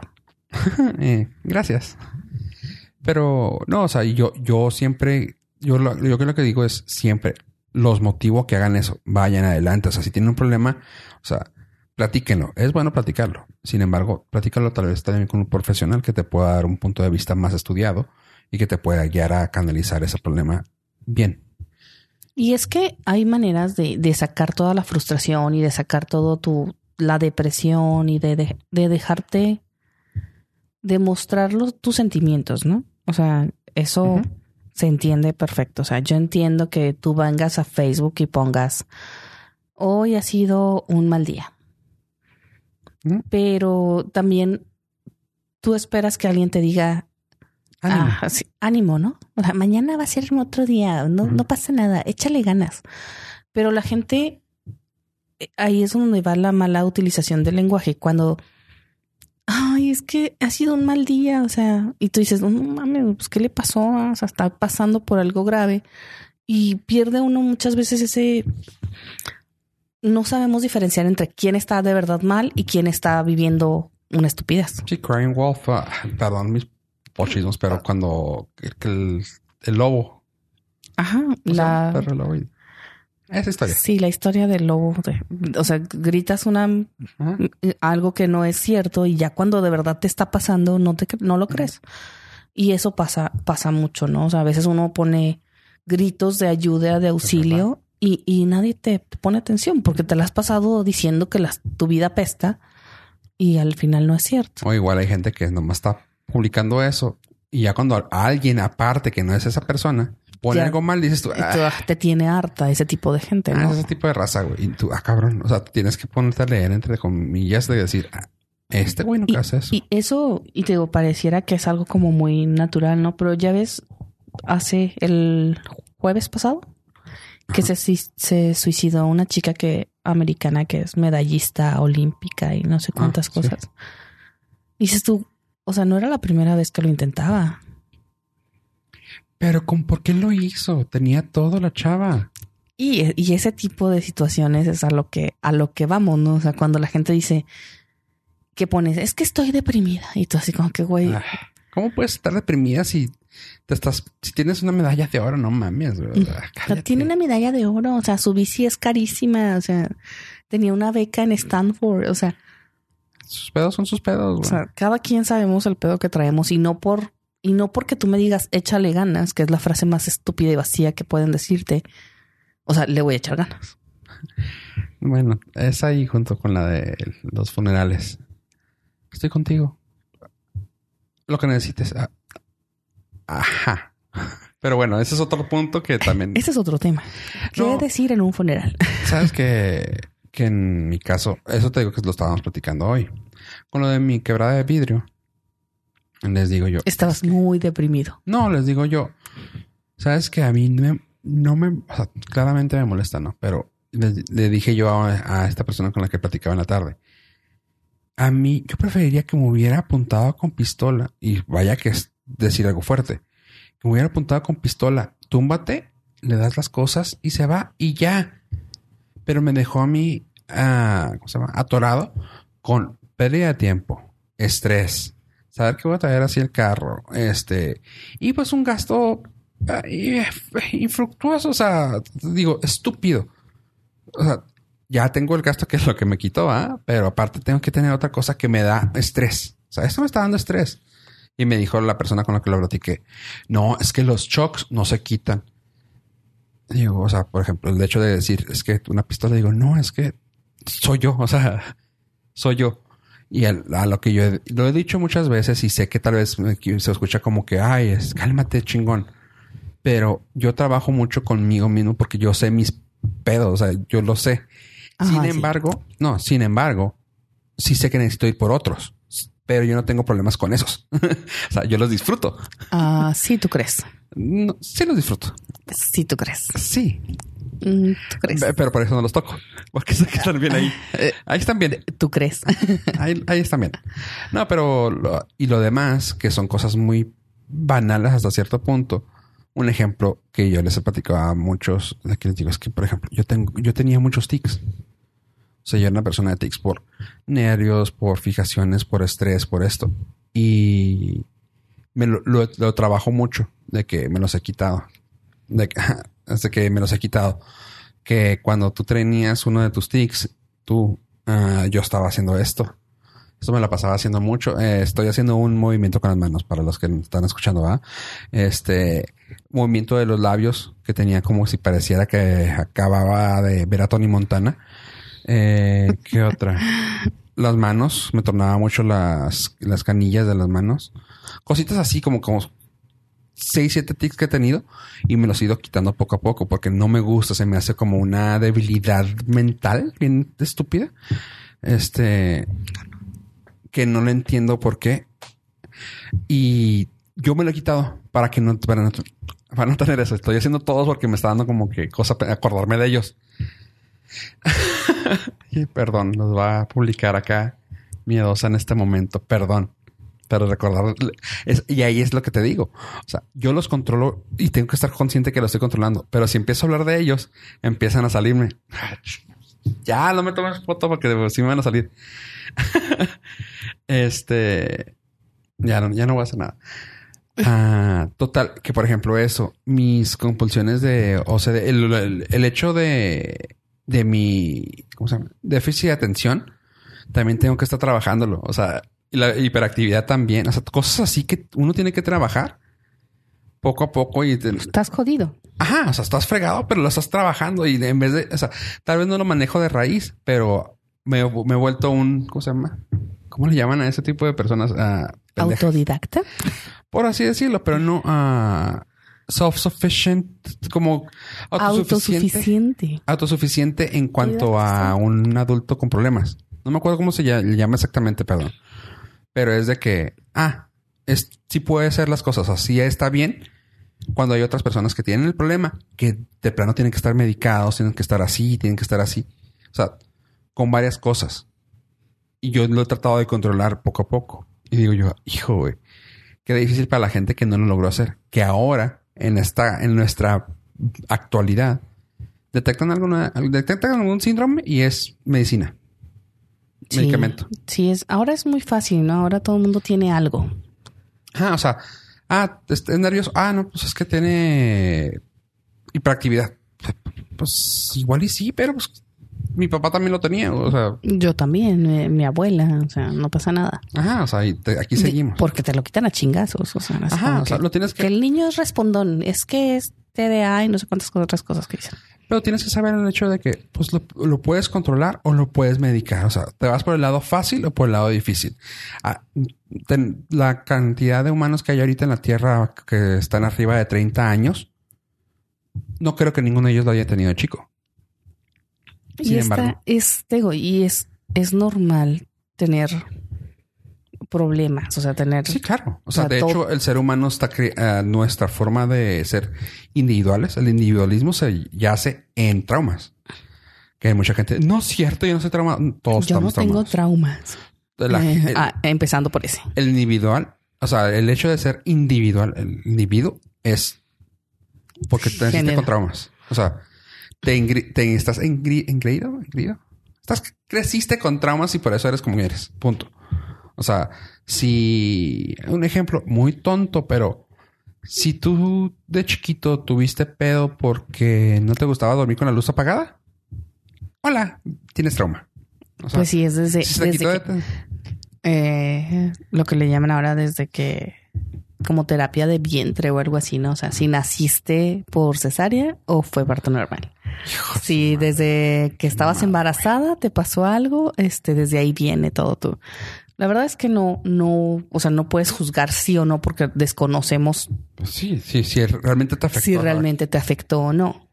eh, gracias. Pero no, o sea, yo, yo siempre, yo lo, yo que lo que digo es siempre los motivo que hagan eso. Vayan adelante. O sea, si tienen un problema, o sea, platíquenlo. Es bueno platicarlo. Sin embargo, platícalo tal vez también con un profesional que te pueda dar un punto de vista más estudiado y que te pueda guiar a canalizar ese problema bien. Y es que hay maneras de, de sacar toda la frustración y de sacar todo tu la depresión y de, de dejarte demostrar los- tus sentimientos, ¿no? O sea, eso se entiende perfecto. O sea, yo entiendo que tú vengas a Facebook y pongas hoy ha sido un mal día. Pero también tú esperas que alguien te diga Ánimo. Ah, sí, ánimo, ¿no? O sea, mañana va a ser otro día, no, no pasa nada, échale ganas. Pero la gente, eh, ahí es donde va la mala utilización del lenguaje, cuando, ay, es que ha sido un mal día, o sea, y tú dices, no mames, pues, ¿qué le pasó? O sea, está pasando por algo grave y pierde uno muchas veces ese... No sabemos diferenciar entre quién está de verdad mal y quién está viviendo una estupidez. Sí, Crying Wolf, ah, perdón mis pochismos, pero cuando el, el lobo, Ajá, o sea, la, perro lobo y- esa historia. sí, la historia del lobo. de- o sea, gritas una algo que no es cierto y ya cuando de verdad te está pasando no te no lo crees. Y eso pasa pasa mucho, ¿no? O sea, a veces uno pone gritos de ayuda, de auxilio y, y nadie te pone atención porque te la has pasado diciendo que las- tu vida pesta y al final no es cierto. O igual hay gente que nomás está publicando eso y ya cuando alguien aparte que no es esa persona pone Ya. algo mal, dices tú, ah, ah, te tiene harta ese tipo de gente, ah, ¿no? es ese tipo de raza, güey. Y tú, ah, cabrón, o sea, tienes que ponerte a leer entre comillas de decir, ah, este güey nunca Y, hace eso. y eso, y te digo, pareciera que es algo como muy natural, ¿no? Pero ya ves, hace el jueves pasado que se, se suicidó una chica que americana que es medallista olímpica y no sé cuántas sí. cosas. Dices tú, o sea, no era la primera vez que lo intentaba. Pero ¿con por qué lo hizo? Tenía todo la chava. Y, y ese tipo de situaciones es a lo que, a lo que vamos, ¿no? O sea, cuando la gente dice que pones, es que estoy deprimida. Y tú así como que, güey, Ah, ¿Cómo puedes estar deprimida si te estás, si tienes una medalla de oro? No mames, güey. O tiene una medalla de oro, o sea, su bici es carísima, o sea, tenía una beca en Stanford, o sea, Sus pedos son sus pedos, o güey. sea, cada quien sabemos el pedo que traemos y no por y no porque tú me digas échale ganas, que es la frase más estúpida y vacía que pueden decirte. O sea, le voy a echar ganas. Bueno, es ahí junto con la de los funerales. Estoy contigo. Lo que necesites. Ah, Ajá. Pero bueno, ese es otro punto que también. Ese es otro tema. ¿Qué No. decir en un funeral? Sabes que, que en mi caso, eso te digo que lo estábamos platicando hoy. Con lo de mi quebrada de vidrio. Les digo yo. Estabas muy deprimido. No, les digo yo. Sabes que a mí no me, no me- o sea, claramente me molesta, ¿no? Pero le, le dije yo a, a esta persona con la que platicaba en la tarde. A mí, yo preferiría que me hubiera apuntado con pistola. Y vaya que es decir algo fuerte. Que me hubiera apuntado con pistola. Túmbate, le das las cosas y se va y ya. Pero me dejó a mí, ah, ¿cómo se llama? Atorado con pérdida de tiempo, estrés, saber que voy a traer así el carro, este, y pues un gasto y- infructuoso, o sea, digo, estúpido. O sea, ya tengo el gasto que es lo que me quitó, ¿ah? Pero aparte tengo que tener otra cosa que me da estrés. O sea, esto me está dando estrés. Y me dijo la persona con la que lo platiqué, no, es que los shocks no se quitan. Digo, o sea, por ejemplo, el hecho de decir, es que una pistola, digo, no, es que soy yo, o sea, soy yo. Y al- a, lo que yo he- lo he dicho muchas veces y sé que tal vez se escucha como que, ay, es, cálmate, chingón. Pero yo trabajo mucho conmigo mismo porque yo sé mis pedos, o sea, yo lo sé. Ajá, sin sí. embargo, no, sin embargo, sí sé que necesito ir por otros, pero yo no tengo problemas con esos. o sea, yo los disfruto. Ah, sí, tú crees. No, sí los disfruto. Sí, tú crees. Sí, Tú crees. Pe- pero por eso no los toco, porque sé que están bien ahí. Ahí están bien. Tú crees. Ahí, ahí están bien. No, pero lo- y lo demás, que son cosas muy banales hasta cierto punto. Un ejemplo que yo les he platicado a muchos de que les digo es que, por ejemplo, yo tengo, yo tenía muchos tics. O sea, yo era una persona de tics por nervios, por fijaciones, por estrés, por esto. Y me lo, lo, lo trabajo mucho de que me los he quitado. De que, desde que me los he quitado. Que cuando tú tenías uno de tus tics, tú, ah, yo estaba haciendo esto. Esto me la pasaba haciendo mucho. Eh, estoy haciendo un movimiento con las manos para los que están escuchando, ¿va? Este movimiento de los labios que tenía como si pareciera que acababa de ver a Tony Montana. Eh, ¿Qué otra? Las manos, me tornaba mucho las, las canillas de las manos. Cositas así como, como seis, siete tics que he tenido y me los he ido quitando poco a poco porque no me gusta, se me hace como una debilidad mental bien estúpida. Este, que no le entiendo por qué. Y yo me lo he quitado para que no, para no, para no tener eso. Estoy haciendo todo porque me está dando como que cosa acordarme de ellos. Perdón, los va a publicar acá miedosa en este momento. Perdón. Pero recordar y ahí es lo que te digo. O sea, yo los controlo y tengo que estar consciente que los estoy controlando. Pero si empiezo a hablar de ellos, empiezan a salirme. Ya no me tomes foto porque sí me van a salir. Este. Ya no, ya no voy a hacer nada. Ah, total, que por ejemplo, eso, mis compulsiones de OCD, el, el- el hecho de, de mi ¿cómo se llama? déficit de atención, también tengo que estar trabajándolo. O sea, y la hiperactividad también. O sea, cosas así que uno tiene que trabajar poco a poco y te- Estás jodido. Ajá, o sea, estás fregado, pero lo estás trabajando y en vez de, o sea, tal vez no lo manejo de raíz, pero me, me he vuelto un, ¿cómo se llama? ¿Cómo le llaman a ese tipo de personas? Ah. Autodidacta. Por así decirlo, pero no ah, self-sufficient, como autosuficiente. Autosuficiente. Autosuficiente en cuanto a un adulto con problemas. No me acuerdo cómo se llama exactamente, perdón. Pero es de que, ah, es, sí puede ser las cosas así, está bien. Cuando hay otras personas que tienen el problema, que de plano tienen que estar medicados, tienen que estar así, tienen que estar así. O sea, con varias cosas. Y yo lo he tratado de controlar poco a poco. Y digo yo, hijo, güey, qué difícil para la gente que no lo logró hacer. Que ahora, en esta, en nuestra actualidad, detectan alguna, detectan algún síndrome y es medicina. Sí. Medicamento. Sí, es, ahora es muy fácil, ¿no? Ahora todo el mundo tiene algo. Ah, o sea, ah, es, es nervioso. Ah, no, pues es que tiene hiperactividad. Pues igual y sí, pero pues mi papá también lo tenía. O sea, Yo también, eh, mi abuela, o sea, no pasa nada. ajá, o sea, y te- aquí seguimos. Porque te lo quitan a chingazos, o sea, Ajá, o sea, lo tienes que que, el niño es respondón, es que es TDA y no sé cuántas otras cosas que dicen. pero tienes que saber el hecho de que pues lo, lo puedes controlar o lo puedes medicar. O sea, te vas por el lado fácil o por el lado difícil. Ah, ten- la cantidad de humanos que hay ahorita en la Tierra que están arriba de 30 años, no creo que ninguno de ellos lo haya tenido chico. Y Sin esta embargo. es, digo, y es, es normal tener problemas, o sea, tener... Sí, claro. O sea, O sea, de todo- hecho, el ser humano está eh, nuestra forma de ser individuales. El individualismo se yace en traumas. Que hay mucha gente, no es cierto, yo no soy traumado. Todos yo no tengo traumados. traumas. La- Eh, el, ah, empezando por ese. el individual, o sea, el hecho de ser individual, el individuo es porque te naciste con traumas. O sea, te, estás engreído, engreído. Estás creciste con traumas y por eso eres como eres. Punto. O sea, si un ejemplo muy tonto, pero si tú de chiquito tuviste pedo porque no te gustaba dormir con la luz apagada, hola, tienes trauma. O sea, Pues sí, es desde, si desde quitó que- de- eh, lo que le llaman ahora desde que como terapia de vientre o algo así, ¿no? O sea, si naciste por cesárea o fue parto normal. Si desde que estabas embarazada te pasó algo, este, desde ahí viene todo tú. La verdad es que no, no, o sea, no puedes juzgar sí o no porque desconocemos Pues sí, sí, sí, realmente te afectó. si realmente te afectó o no.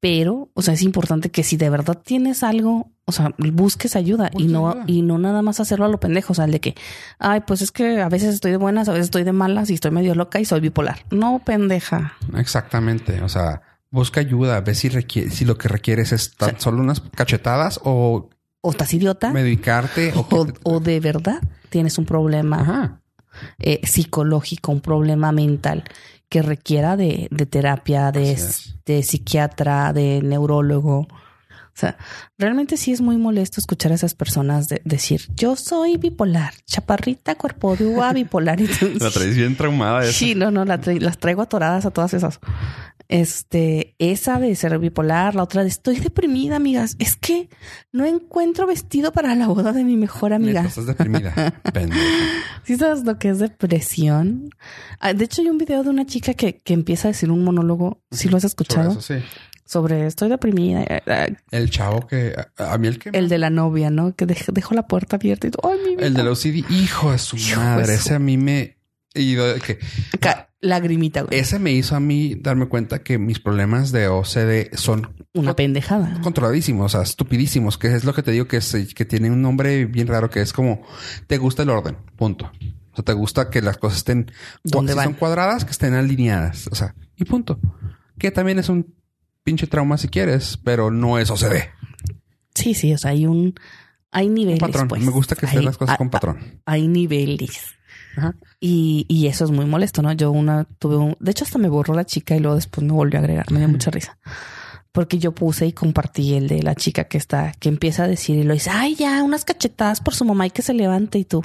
Pero, o sea, es importante que si de verdad tienes algo, o sea, busques ayuda y no, ayuda. y no nada más hacerlo a lo pendejo. O sea, el de que, ay, pues es que a veces estoy de buenas, a veces estoy de malas y estoy medio loca y soy bipolar. No, pendeja. Exactamente. O sea, busca ayuda, ve si requiere, si lo que requieres es tan solo unas cachetadas o O estás idiota medicarte o, o, que- o de verdad tienes un problema eh, psicológico, un problema mental que requiera de, de terapia, de, psiquiatra, de neurólogo. O sea, realmente sí es muy molesto escuchar a esas personas de- decir, yo soy bipolar, chaparrita, cuerpo de uva, bipolar. Y La traes bien traumada. esa. Sí, no, no, la tra- las traigo atoradas a todas esas. Este, esa de ser bipolar, la otra de estoy deprimida, amigas. Es que no encuentro vestido para la boda de mi mejor amiga. Neta, estás deprimida. ¿Sí sabes lo que es depresión? Ah, De hecho, hay un video de una chica que, que empieza a decir un monólogo. ¿Sí lo has escuchado? Sobre eso, sí. Sobre estoy deprimida. eh, eh, El chavo que a, a mí el que El de la novia, ¿no? Que dej- dejó la puerta abierta y todo. Ay, mi vida. el de la OCD, hijo de su Hijo madre, su- ese a mí me y que Lagrimita, güey. ese me hizo a mí darme cuenta que mis problemas de OCD son Una pendejada. controladísimos, o sea, estupidísimos, que es lo que te digo que es, que tiene un nombre bien raro que es como te gusta el orden, punto. O sea, te gusta que las cosas estén ¿Dónde si van? son cuadradas, que estén alineadas, o sea, y punto. Que también es un pinche trauma si quieres, pero no es OCD. Sí, sí, o sea, hay un... Hay niveles, patrón. pues. Me gusta que estén Hay- las cosas con patrón. Hay niveles. Ajá. Y, y eso es muy molesto, ¿no? Yo una tuve un... De hecho, hasta me borró la chica y luego después me volvió a agregar. Me dio mucha risa. Porque yo puse y compartí el de la chica que está, que empieza a decir y lo dice, ay, ya, unas cachetadas por su mamá y que se levante y tú.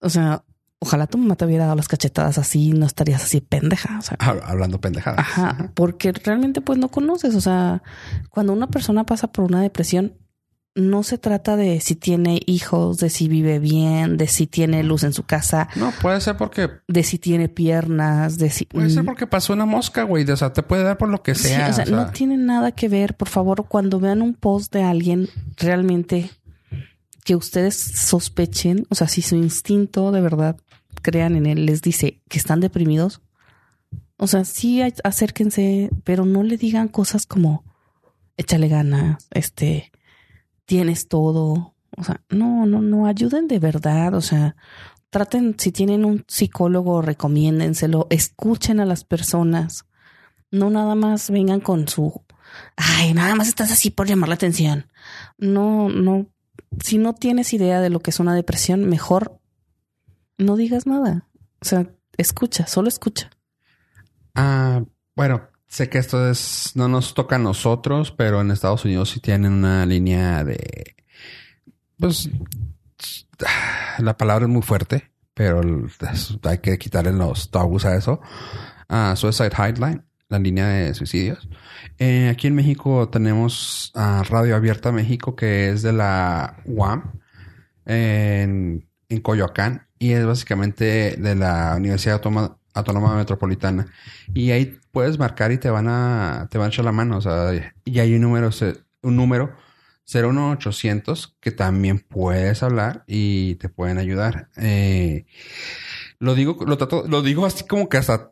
O sea, ojalá tu mamá te hubiera dado las cachetadas así, no estarías así pendeja. O sea, Hab- Hablando pendejadas. Ajá, porque realmente pues no conoces, o sea, cuando una persona pasa por una depresión, no se trata de si tiene hijos, de si vive bien, de si tiene luz en su casa, No, puede ser porque de si tiene piernas, de si... puede ser Mm, porque pasó una mosca, güey. O sea, te puede dar por lo que sí, sea. o sea, o sea. no tiene nada que ver, por favor, cuando vean un post de alguien realmente que ustedes sospechen, o sea, si su instinto de verdad crean en él les dice que están deprimidos, o sea, sí acérquense, pero no le digan cosas como échale ganas, este, tienes todo, o sea, no, no, no, ayuden de verdad, o sea, traten, si tienen un psicólogo, recomiéndenselo, escuchen a las personas, no nada más vengan con su, ay, nada más estás así por llamar la atención. No, no, si no tienes idea de lo que es una depresión, mejor no digas nada. O sea, escucha, solo escucha. Ah, bueno, sé que esto es no nos toca a nosotros, pero en Estados Unidos sí tienen una línea de pues la palabra es muy fuerte, pero hay que quitarle los tabús a eso. Ah, Suicide Hotline, la línea de suicidios. Eh, aquí en México tenemos a Radio Abierta México, que es de la UAM en, en Coyoacán y es básicamente de la Universidad Autónoma, Metropolitana. Y ahí puedes marcar y te van a, te van a echar la mano. O sea, y hay un número, un número 01800 que también puedes hablar y te pueden ayudar. Eh, lo digo, lo trato, lo digo así como que hasta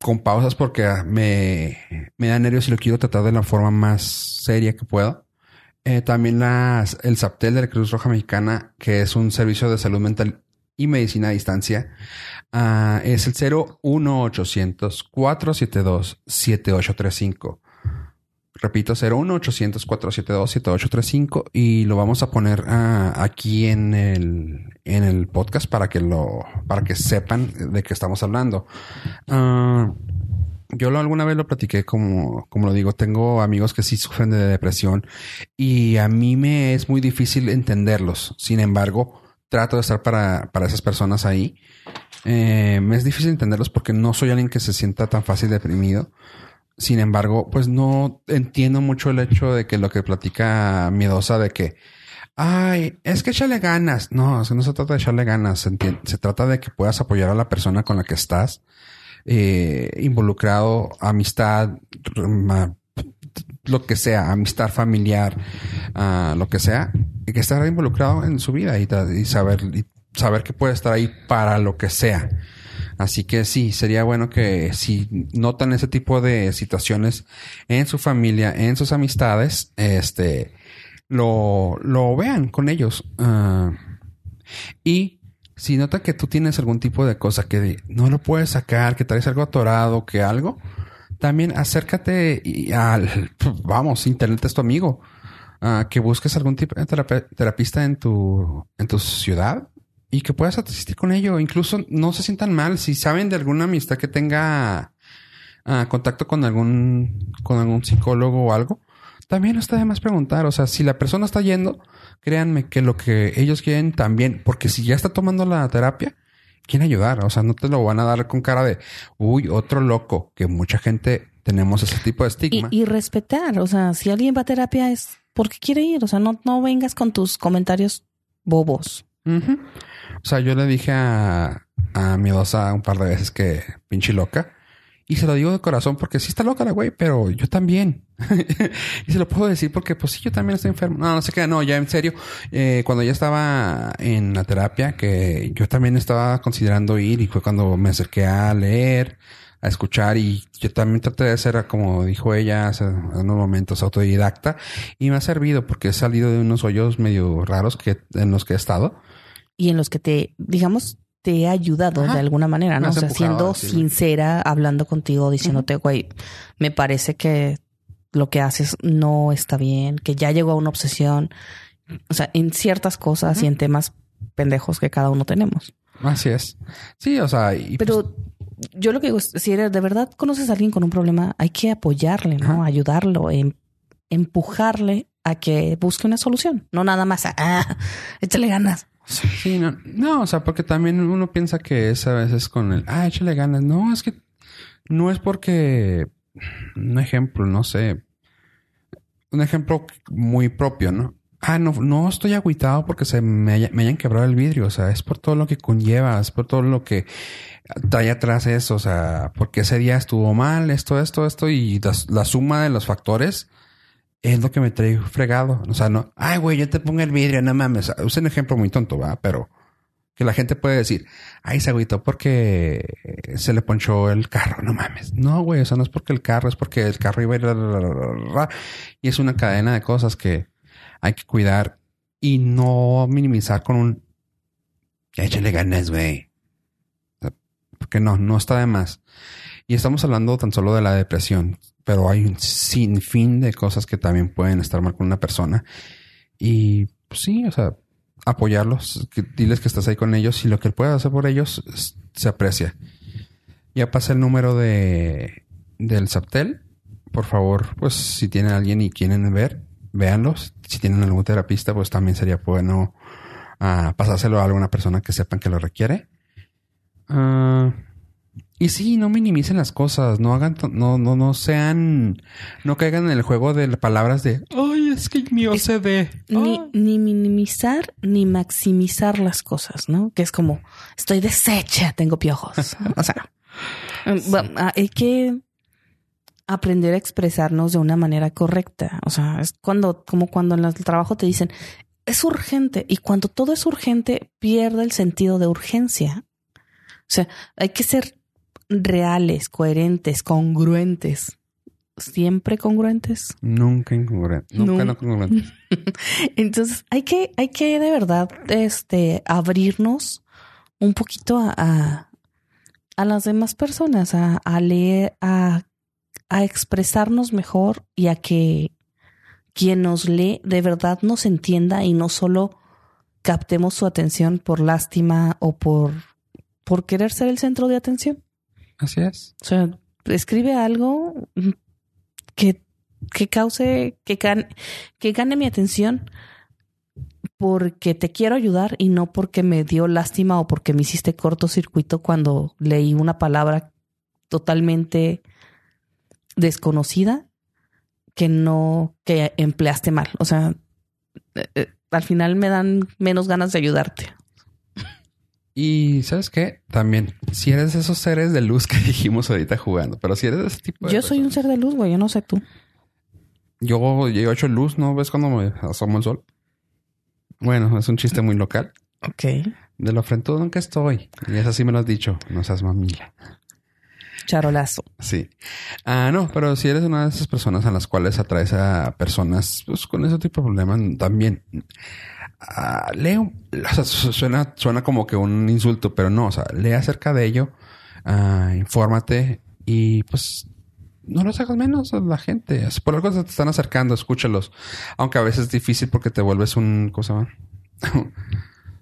con pausas porque me, me da nervios y lo quiero tratar de la forma más seria que puedo. Eh, también las, el SAPTEL de la Cruz Roja Mexicana, que es un servicio de salud mental y medicina a distancia, ah, es el 01800 472 7835. Repito, 01800 472 7835 y lo vamos a poner ah, aquí en el, en el podcast para que lo, para que sepan de qué estamos hablando. Ah, yo lo, alguna vez lo platiqué como, como lo digo, tengo amigos que sí sufren de depresión y a mí me es muy difícil entenderlos. Sin embargo, trato de estar para, para esas personas ahí. Eh, me es difícil entenderlos porque no soy alguien que se sienta tan fácil deprimido. Sin embargo, pues no entiendo mucho el hecho de que lo que platica miedosa de que, ay, es que échale ganas. No, no se trata de echarle ganas. Se, trata de que puedas apoyar a la persona con la que estás eh, involucrado, amistad, lo que sea, amistad familiar, ah, lo que sea, y que estar involucrado en su vida y, y saber y saber que puede estar ahí para lo que sea. Así que sí, sería bueno que si notan ese tipo de situaciones en su familia, en sus amistades, este, lo, lo vean con ellos. Ah, y si notan que tú tienes algún tipo de cosa que no lo puedes sacar, que traes algo atorado, que algo, también acércate al, vamos, internet es tu amigo. Ah, que busques algún tipo de terapista en tu, en tu ciudad y que puedas asistir con ello. Incluso no se sientan mal. Si saben de alguna amistad que tenga ah, contacto con algún, con algún psicólogo o algo, también no está de más preguntar. O sea, si la persona está yendo, créanme que lo que ellos quieren también, porque si ya está tomando la terapia, quieren ayudar. O sea, no te lo van a dar con cara de, uy, otro loco, que mucha gente tenemos ese tipo de estigma. y respetar, o sea, si alguien va a terapia es porque quiere ir, o sea, no, no vengas con tus comentarios bobos. Ujú. O sea, yo le dije a, a Miedosa un par de veces que pinche loca. Y se lo digo de corazón porque sí está loca la güey, pero yo también. y se lo puedo decir porque pues sí, yo también estoy enfermo. No, no sé qué, no, ya en serio. Eh, cuando ya estaba en la terapia, que yo también estaba considerando ir y fue cuando me acerqué a leer, a escuchar y yo también traté de ser, como dijo ella hace unos momentos, autodidacta y me ha servido porque he salido de unos hoyos medio raros que en los que he estado. Y en los que te, digamos, te he ayudado Ajá. de alguna manera, ¿no? O sea, siendo sincera, hablando contigo, diciéndote, güey, me parece que lo que haces no está bien, que ya llegó a una obsesión. O sea, en ciertas cosas y en temas pendejos que cada uno tenemos. Así es. Sí, o sea, y pues, Pero yo lo que digo es, si eres de verdad conoces a alguien con un problema, hay que apoyarle, ¿no? Ajá. Ayudarlo, em- empujarle a que busque una solución. No nada más a, ah, échale ganas. Sí, no, no, o sea, porque también uno piensa que es a veces con el, ah, échale ganas. No, es que no es porque, un ejemplo, no sé, un ejemplo muy propio, ¿no? Ah, no, no estoy agüitado porque se me, haya- me hayan quebrado el vidrio, o sea, es por todo lo que conlleva, es por todo lo que trae atrás eso, o sea, porque ese día estuvo mal, esto, esto, esto, y la, la suma de los factores es lo que me trae fregado. O sea, no, ay, güey, yo te pongo el vidrio, no mames. Es un ejemplo muy tonto, va, pero que la gente puede decir, ay, se agüitó porque se le ponchó el carro, no mames. No, güey, eso no es porque el carro, es porque el carro iba a ir, ra, ra. y es una cadena de cosas que hay que cuidar y no minimizar con un, échale ganas, güey. Porque no, no está de más. Y estamos hablando tan solo de la depresión, pero hay un sinfín de cosas que también pueden estar mal con una persona. Y pues, sí, o sea, apoyarlos, diles que estás ahí con ellos y lo que puedas hacer por ellos se aprecia. Ya pasa el número de del Saptel. Por favor, pues si tienen alguien y quieren ver, véanlos. Si tienen algún terapista, pues también sería bueno ah, pasárselo a alguna persona que sepan que lo requiere. Ah, y sí, no minimicen las cosas, no hagan, no, no, no sean, no caigan en el juego de palabras de, ay, es que mi OCD. Ni, Ay". ni minimizar ni maximizar las cosas, ¿no? Que es como, estoy deshecha, tengo piojos. O sea, ah, hay que aprender a expresarnos de una manera correcta. O sea, es cuando, como cuando en el trabajo te dicen, es urgente. Y cuando todo es urgente, pierde el sentido de urgencia. O sea, hay que ser reales, coherentes, congruentes. Siempre congruentes. Nunca incongruente, nunca No. no congruente. Entonces hay que, hay que de verdad este, abrirnos un poquito a, a, a las demás personas, a, a leer, a, a expresarnos mejor y a que quien nos lee de verdad nos entienda y no solo captemos su atención por lástima o por, por querer ser el centro de atención. Así es. O sea, escribe algo que, que cause, que gane, que gane mi atención porque te quiero ayudar y no porque me dio lástima o porque me hiciste cortocircuito cuando leí una palabra totalmente desconocida que no, que empleaste mal. O sea, eh, eh, al final me dan menos ganas de ayudarte. Y ¿sabes qué? También, si eres de esos seres de luz que dijimos ahorita jugando, pero si eres de ese tipo de Yo soy un ser de luz, güey, yo no sé tú. Yo, yo he hecho luz, ¿no? ¿Ves cuando me asomo el sol? Bueno, es un chiste muy local. Ok. De lo frentudo en que estoy. Y eso sí me lo has dicho. No seas mamila. Charolazo. Sí. Ah, no, pero si eres una de esas personas a las cuales atraes a personas pues, con ese tipo de problemas, también ah, lee, suena, suena como que un insulto, pero no, o sea, lee acerca de ello, ah, infórmate y pues no los hagas menos a la gente. Por algo se te están acercando, escúchalos. Aunque a veces es difícil porque te vuelves un, ¿cómo se llama?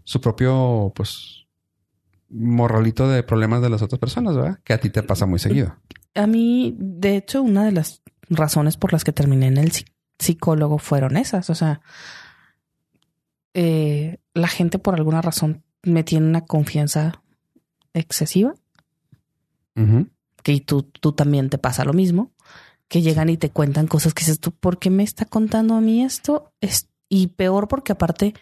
Su propio, pues, morralito de problemas de las otras personas, ¿verdad? Que a ti te pasa muy seguido. A mí, de hecho, una de las razones por las que terminé en el psi- psicólogo fueron esas. O sea, eh, la gente por alguna razón me tiene una confianza excesiva, Ujú. que tú, tú también te pasa lo mismo, que llegan y te cuentan cosas que dices tú, ¿por qué me está contando a mí esto? Es, y peor porque aparte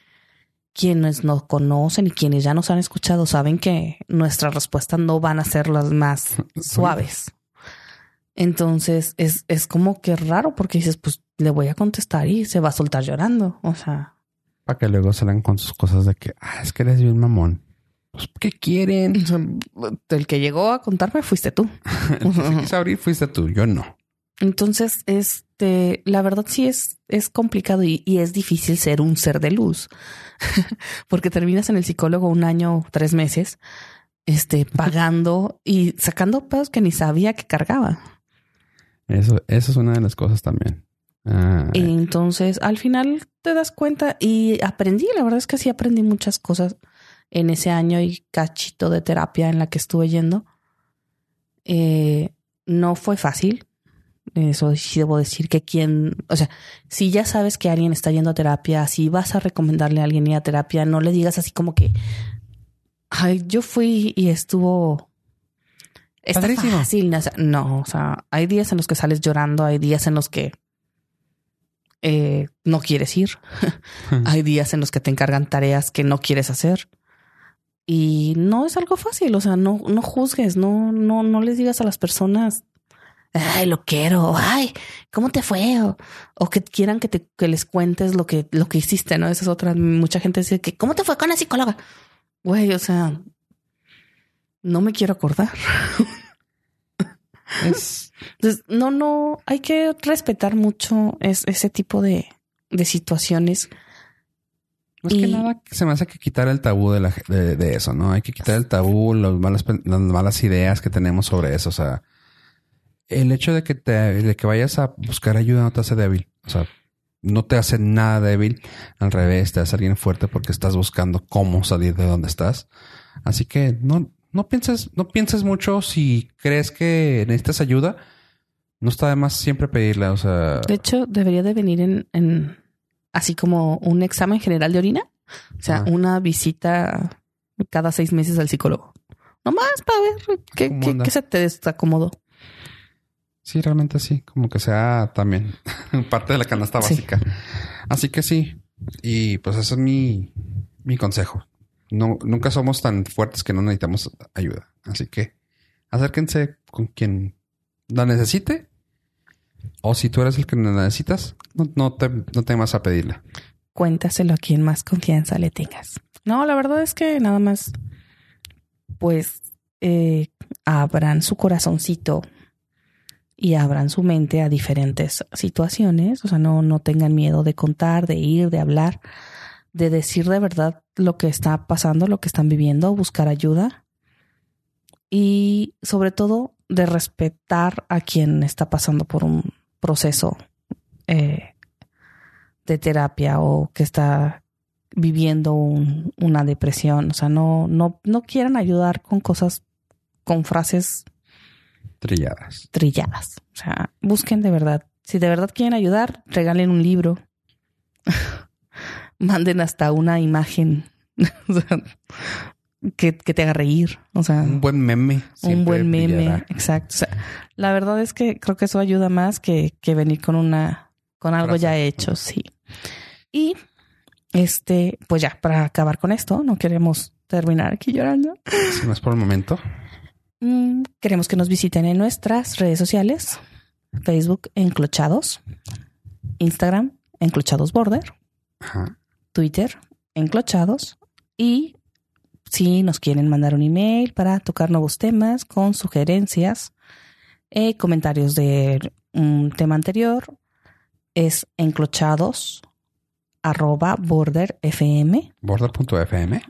quienes nos conocen y quienes ya nos han escuchado saben que nuestras respuestas no van a ser las más suaves. Entonces es, es como que raro porque dices, pues le voy a contestar y se va a soltar llorando. O sea, Para que luego salgan con sus cosas de que, ah, es que eres bien mamón. Pues, ¿qué quieren? el que llegó a contarme fuiste tú. El que abrir fuiste tú, yo no. Entonces, este, la verdad sí es, es complicado y, y es difícil ser un ser de luz, porque terminas en el psicólogo un año, tres meses, este, pagando y sacando pedos que ni sabía que cargaba. Eso, eso es una de las cosas también. Ah, Entonces, al final te das cuenta y aprendí, la verdad es que sí aprendí muchas cosas en ese año y cachito de terapia en la que estuve yendo. Eh, no fue fácil. Eso sí debo decir que quien, o sea, si ya sabes que alguien está yendo a terapia, si vas a recomendarle a alguien ir a terapia, no le digas así como que, ay, yo fui y estuvo está Padrísimo. fácil. No, o sea, hay días en los que sales llorando, hay días en los que eh, no quieres ir, hay días en los que te encargan tareas que no quieres hacer. Y no es algo fácil, o sea, no, no juzgues, no, no, no les digas a las personas, ay, lo quiero, ay, ¿cómo te fue? O, o que quieran que te que les cuentes lo que, lo que hiciste, ¿no? Esa es otra. Mucha gente dice que, ¿cómo te fue con la psicóloga? Güey, o sea, no me quiero acordar. Es, Entonces, no, no, hay que respetar mucho es- ese tipo de, de situaciones. más que Y- nada se me hace que quitar el tabú de, la, de, de eso, ¿no? Hay que quitar el tabú, las malas, las malas ideas que tenemos sobre eso. O sea, el hecho de que te, de que vayas a buscar ayuda no te hace débil. O sea, no te hace nada débil. Al revés, te hace alguien fuerte porque estás buscando cómo salir de donde estás. Así que no, no pienses, no pienses mucho si crees que necesitas ayuda. No está de más siempre pedirla. O sea, De hecho, debería de venir en, en así como un examen general de orina. O sea, Ajá. una visita cada seis meses al psicólogo. Nomás para ver qué, se te desacomodó. Sí, realmente sí, como que sea también parte de la canasta Sí. básica. Así que sí, y pues ese es mi, mi consejo. No, nunca somos tan fuertes que no necesitamos ayuda. Así que acérquense con quien la necesite. O si tú eres el que la necesitas, no, no te, no temas a pedirla. Cuéntaselo a quien más confianza le tengas. No, la verdad es que nada más, pues, eh, abran su corazoncito y abran su mente a diferentes situaciones. O sea, no, no tengan miedo de contar, de ir, de hablar, de decir de verdad lo que está pasando, lo que están viviendo, buscar ayuda. Y sobre todo de respetar a quien está pasando por un proceso eh, de terapia o que está viviendo un- una depresión. O sea, no, no, no quieran ayudar con cosas, con frases Trilladas. trilladas. O sea, busquen de verdad. Si de verdad quieren ayudar, regalen un libro. Manden hasta una imagen o sea, que, que te haga reír. O sea, Un buen meme. un buen meme. brillará. Exacto. O sea, la verdad es que creo que eso ayuda más que, que venir con una, con algo ya hecho. Sí. Y este, pues ya, para acabar con esto, no queremos terminar aquí llorando. Si no es por el momento. Mm, queremos que nos visiten en nuestras redes sociales: Facebook, Enclochados, Instagram, Enclochados Border, Ajá. Twitter, Enclochados. Y si nos quieren mandar un email para tocar nuevos temas con sugerencias, eh, comentarios de un tema anterior, es enclochados arroba border fm. border.fm,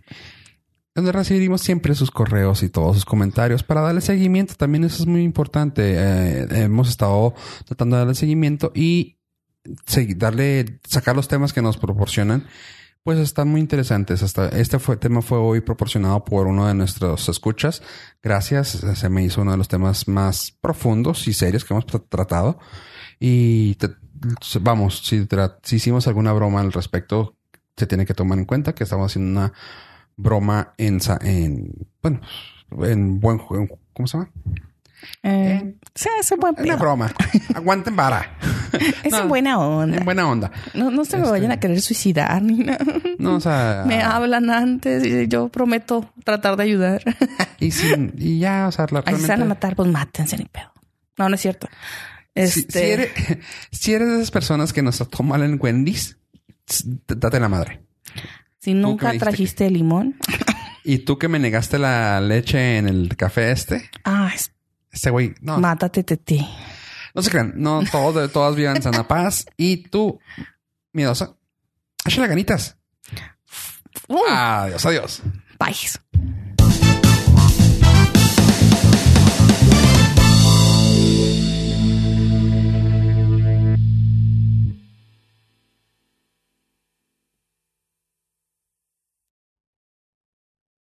donde recibimos siempre sus correos y todos sus comentarios para darle seguimiento. También eso es muy importante. Eh, hemos estado tratando de darle seguimiento y darle, sacar los temas que nos proporcionan. Pues están muy interesantes. Hasta este fue, tema fue hoy proporcionado por uno de nuestros escuchas. Gracias. Se me hizo uno de los temas más profundos y serios que hemos tra- tratado. Y te- vamos, si, si hicimos alguna broma al respecto, se tiene que tomar en cuenta que estamos haciendo una broma en, en bueno, en buen. ¿Cómo se llama? Eh, sí, es un buen Una broma. Aguanten vara. Es No, en buena onda. En buena onda. No, no se me Este- vayan a querer suicidar ni nada. No, o sea. Me hablan antes y yo prometo tratar de ayudar. Y, sin, y ya, o sea, la, Ay, si se van a realmente- matar, pues mátense ni pedo. No, no es cierto. Si, Este, si eres, si eres de esas personas que nos trató mal en Wendy's, date la madre. si que nunca trajiste limón, Y tú que me negaste la leche en el café este, ah, es- este güey, no, mátate, tete. no se crean, no todos, todas vivan en sana paz. Y tú, miedosa, échale ganitas. Uh, Adiós, adiós. bye.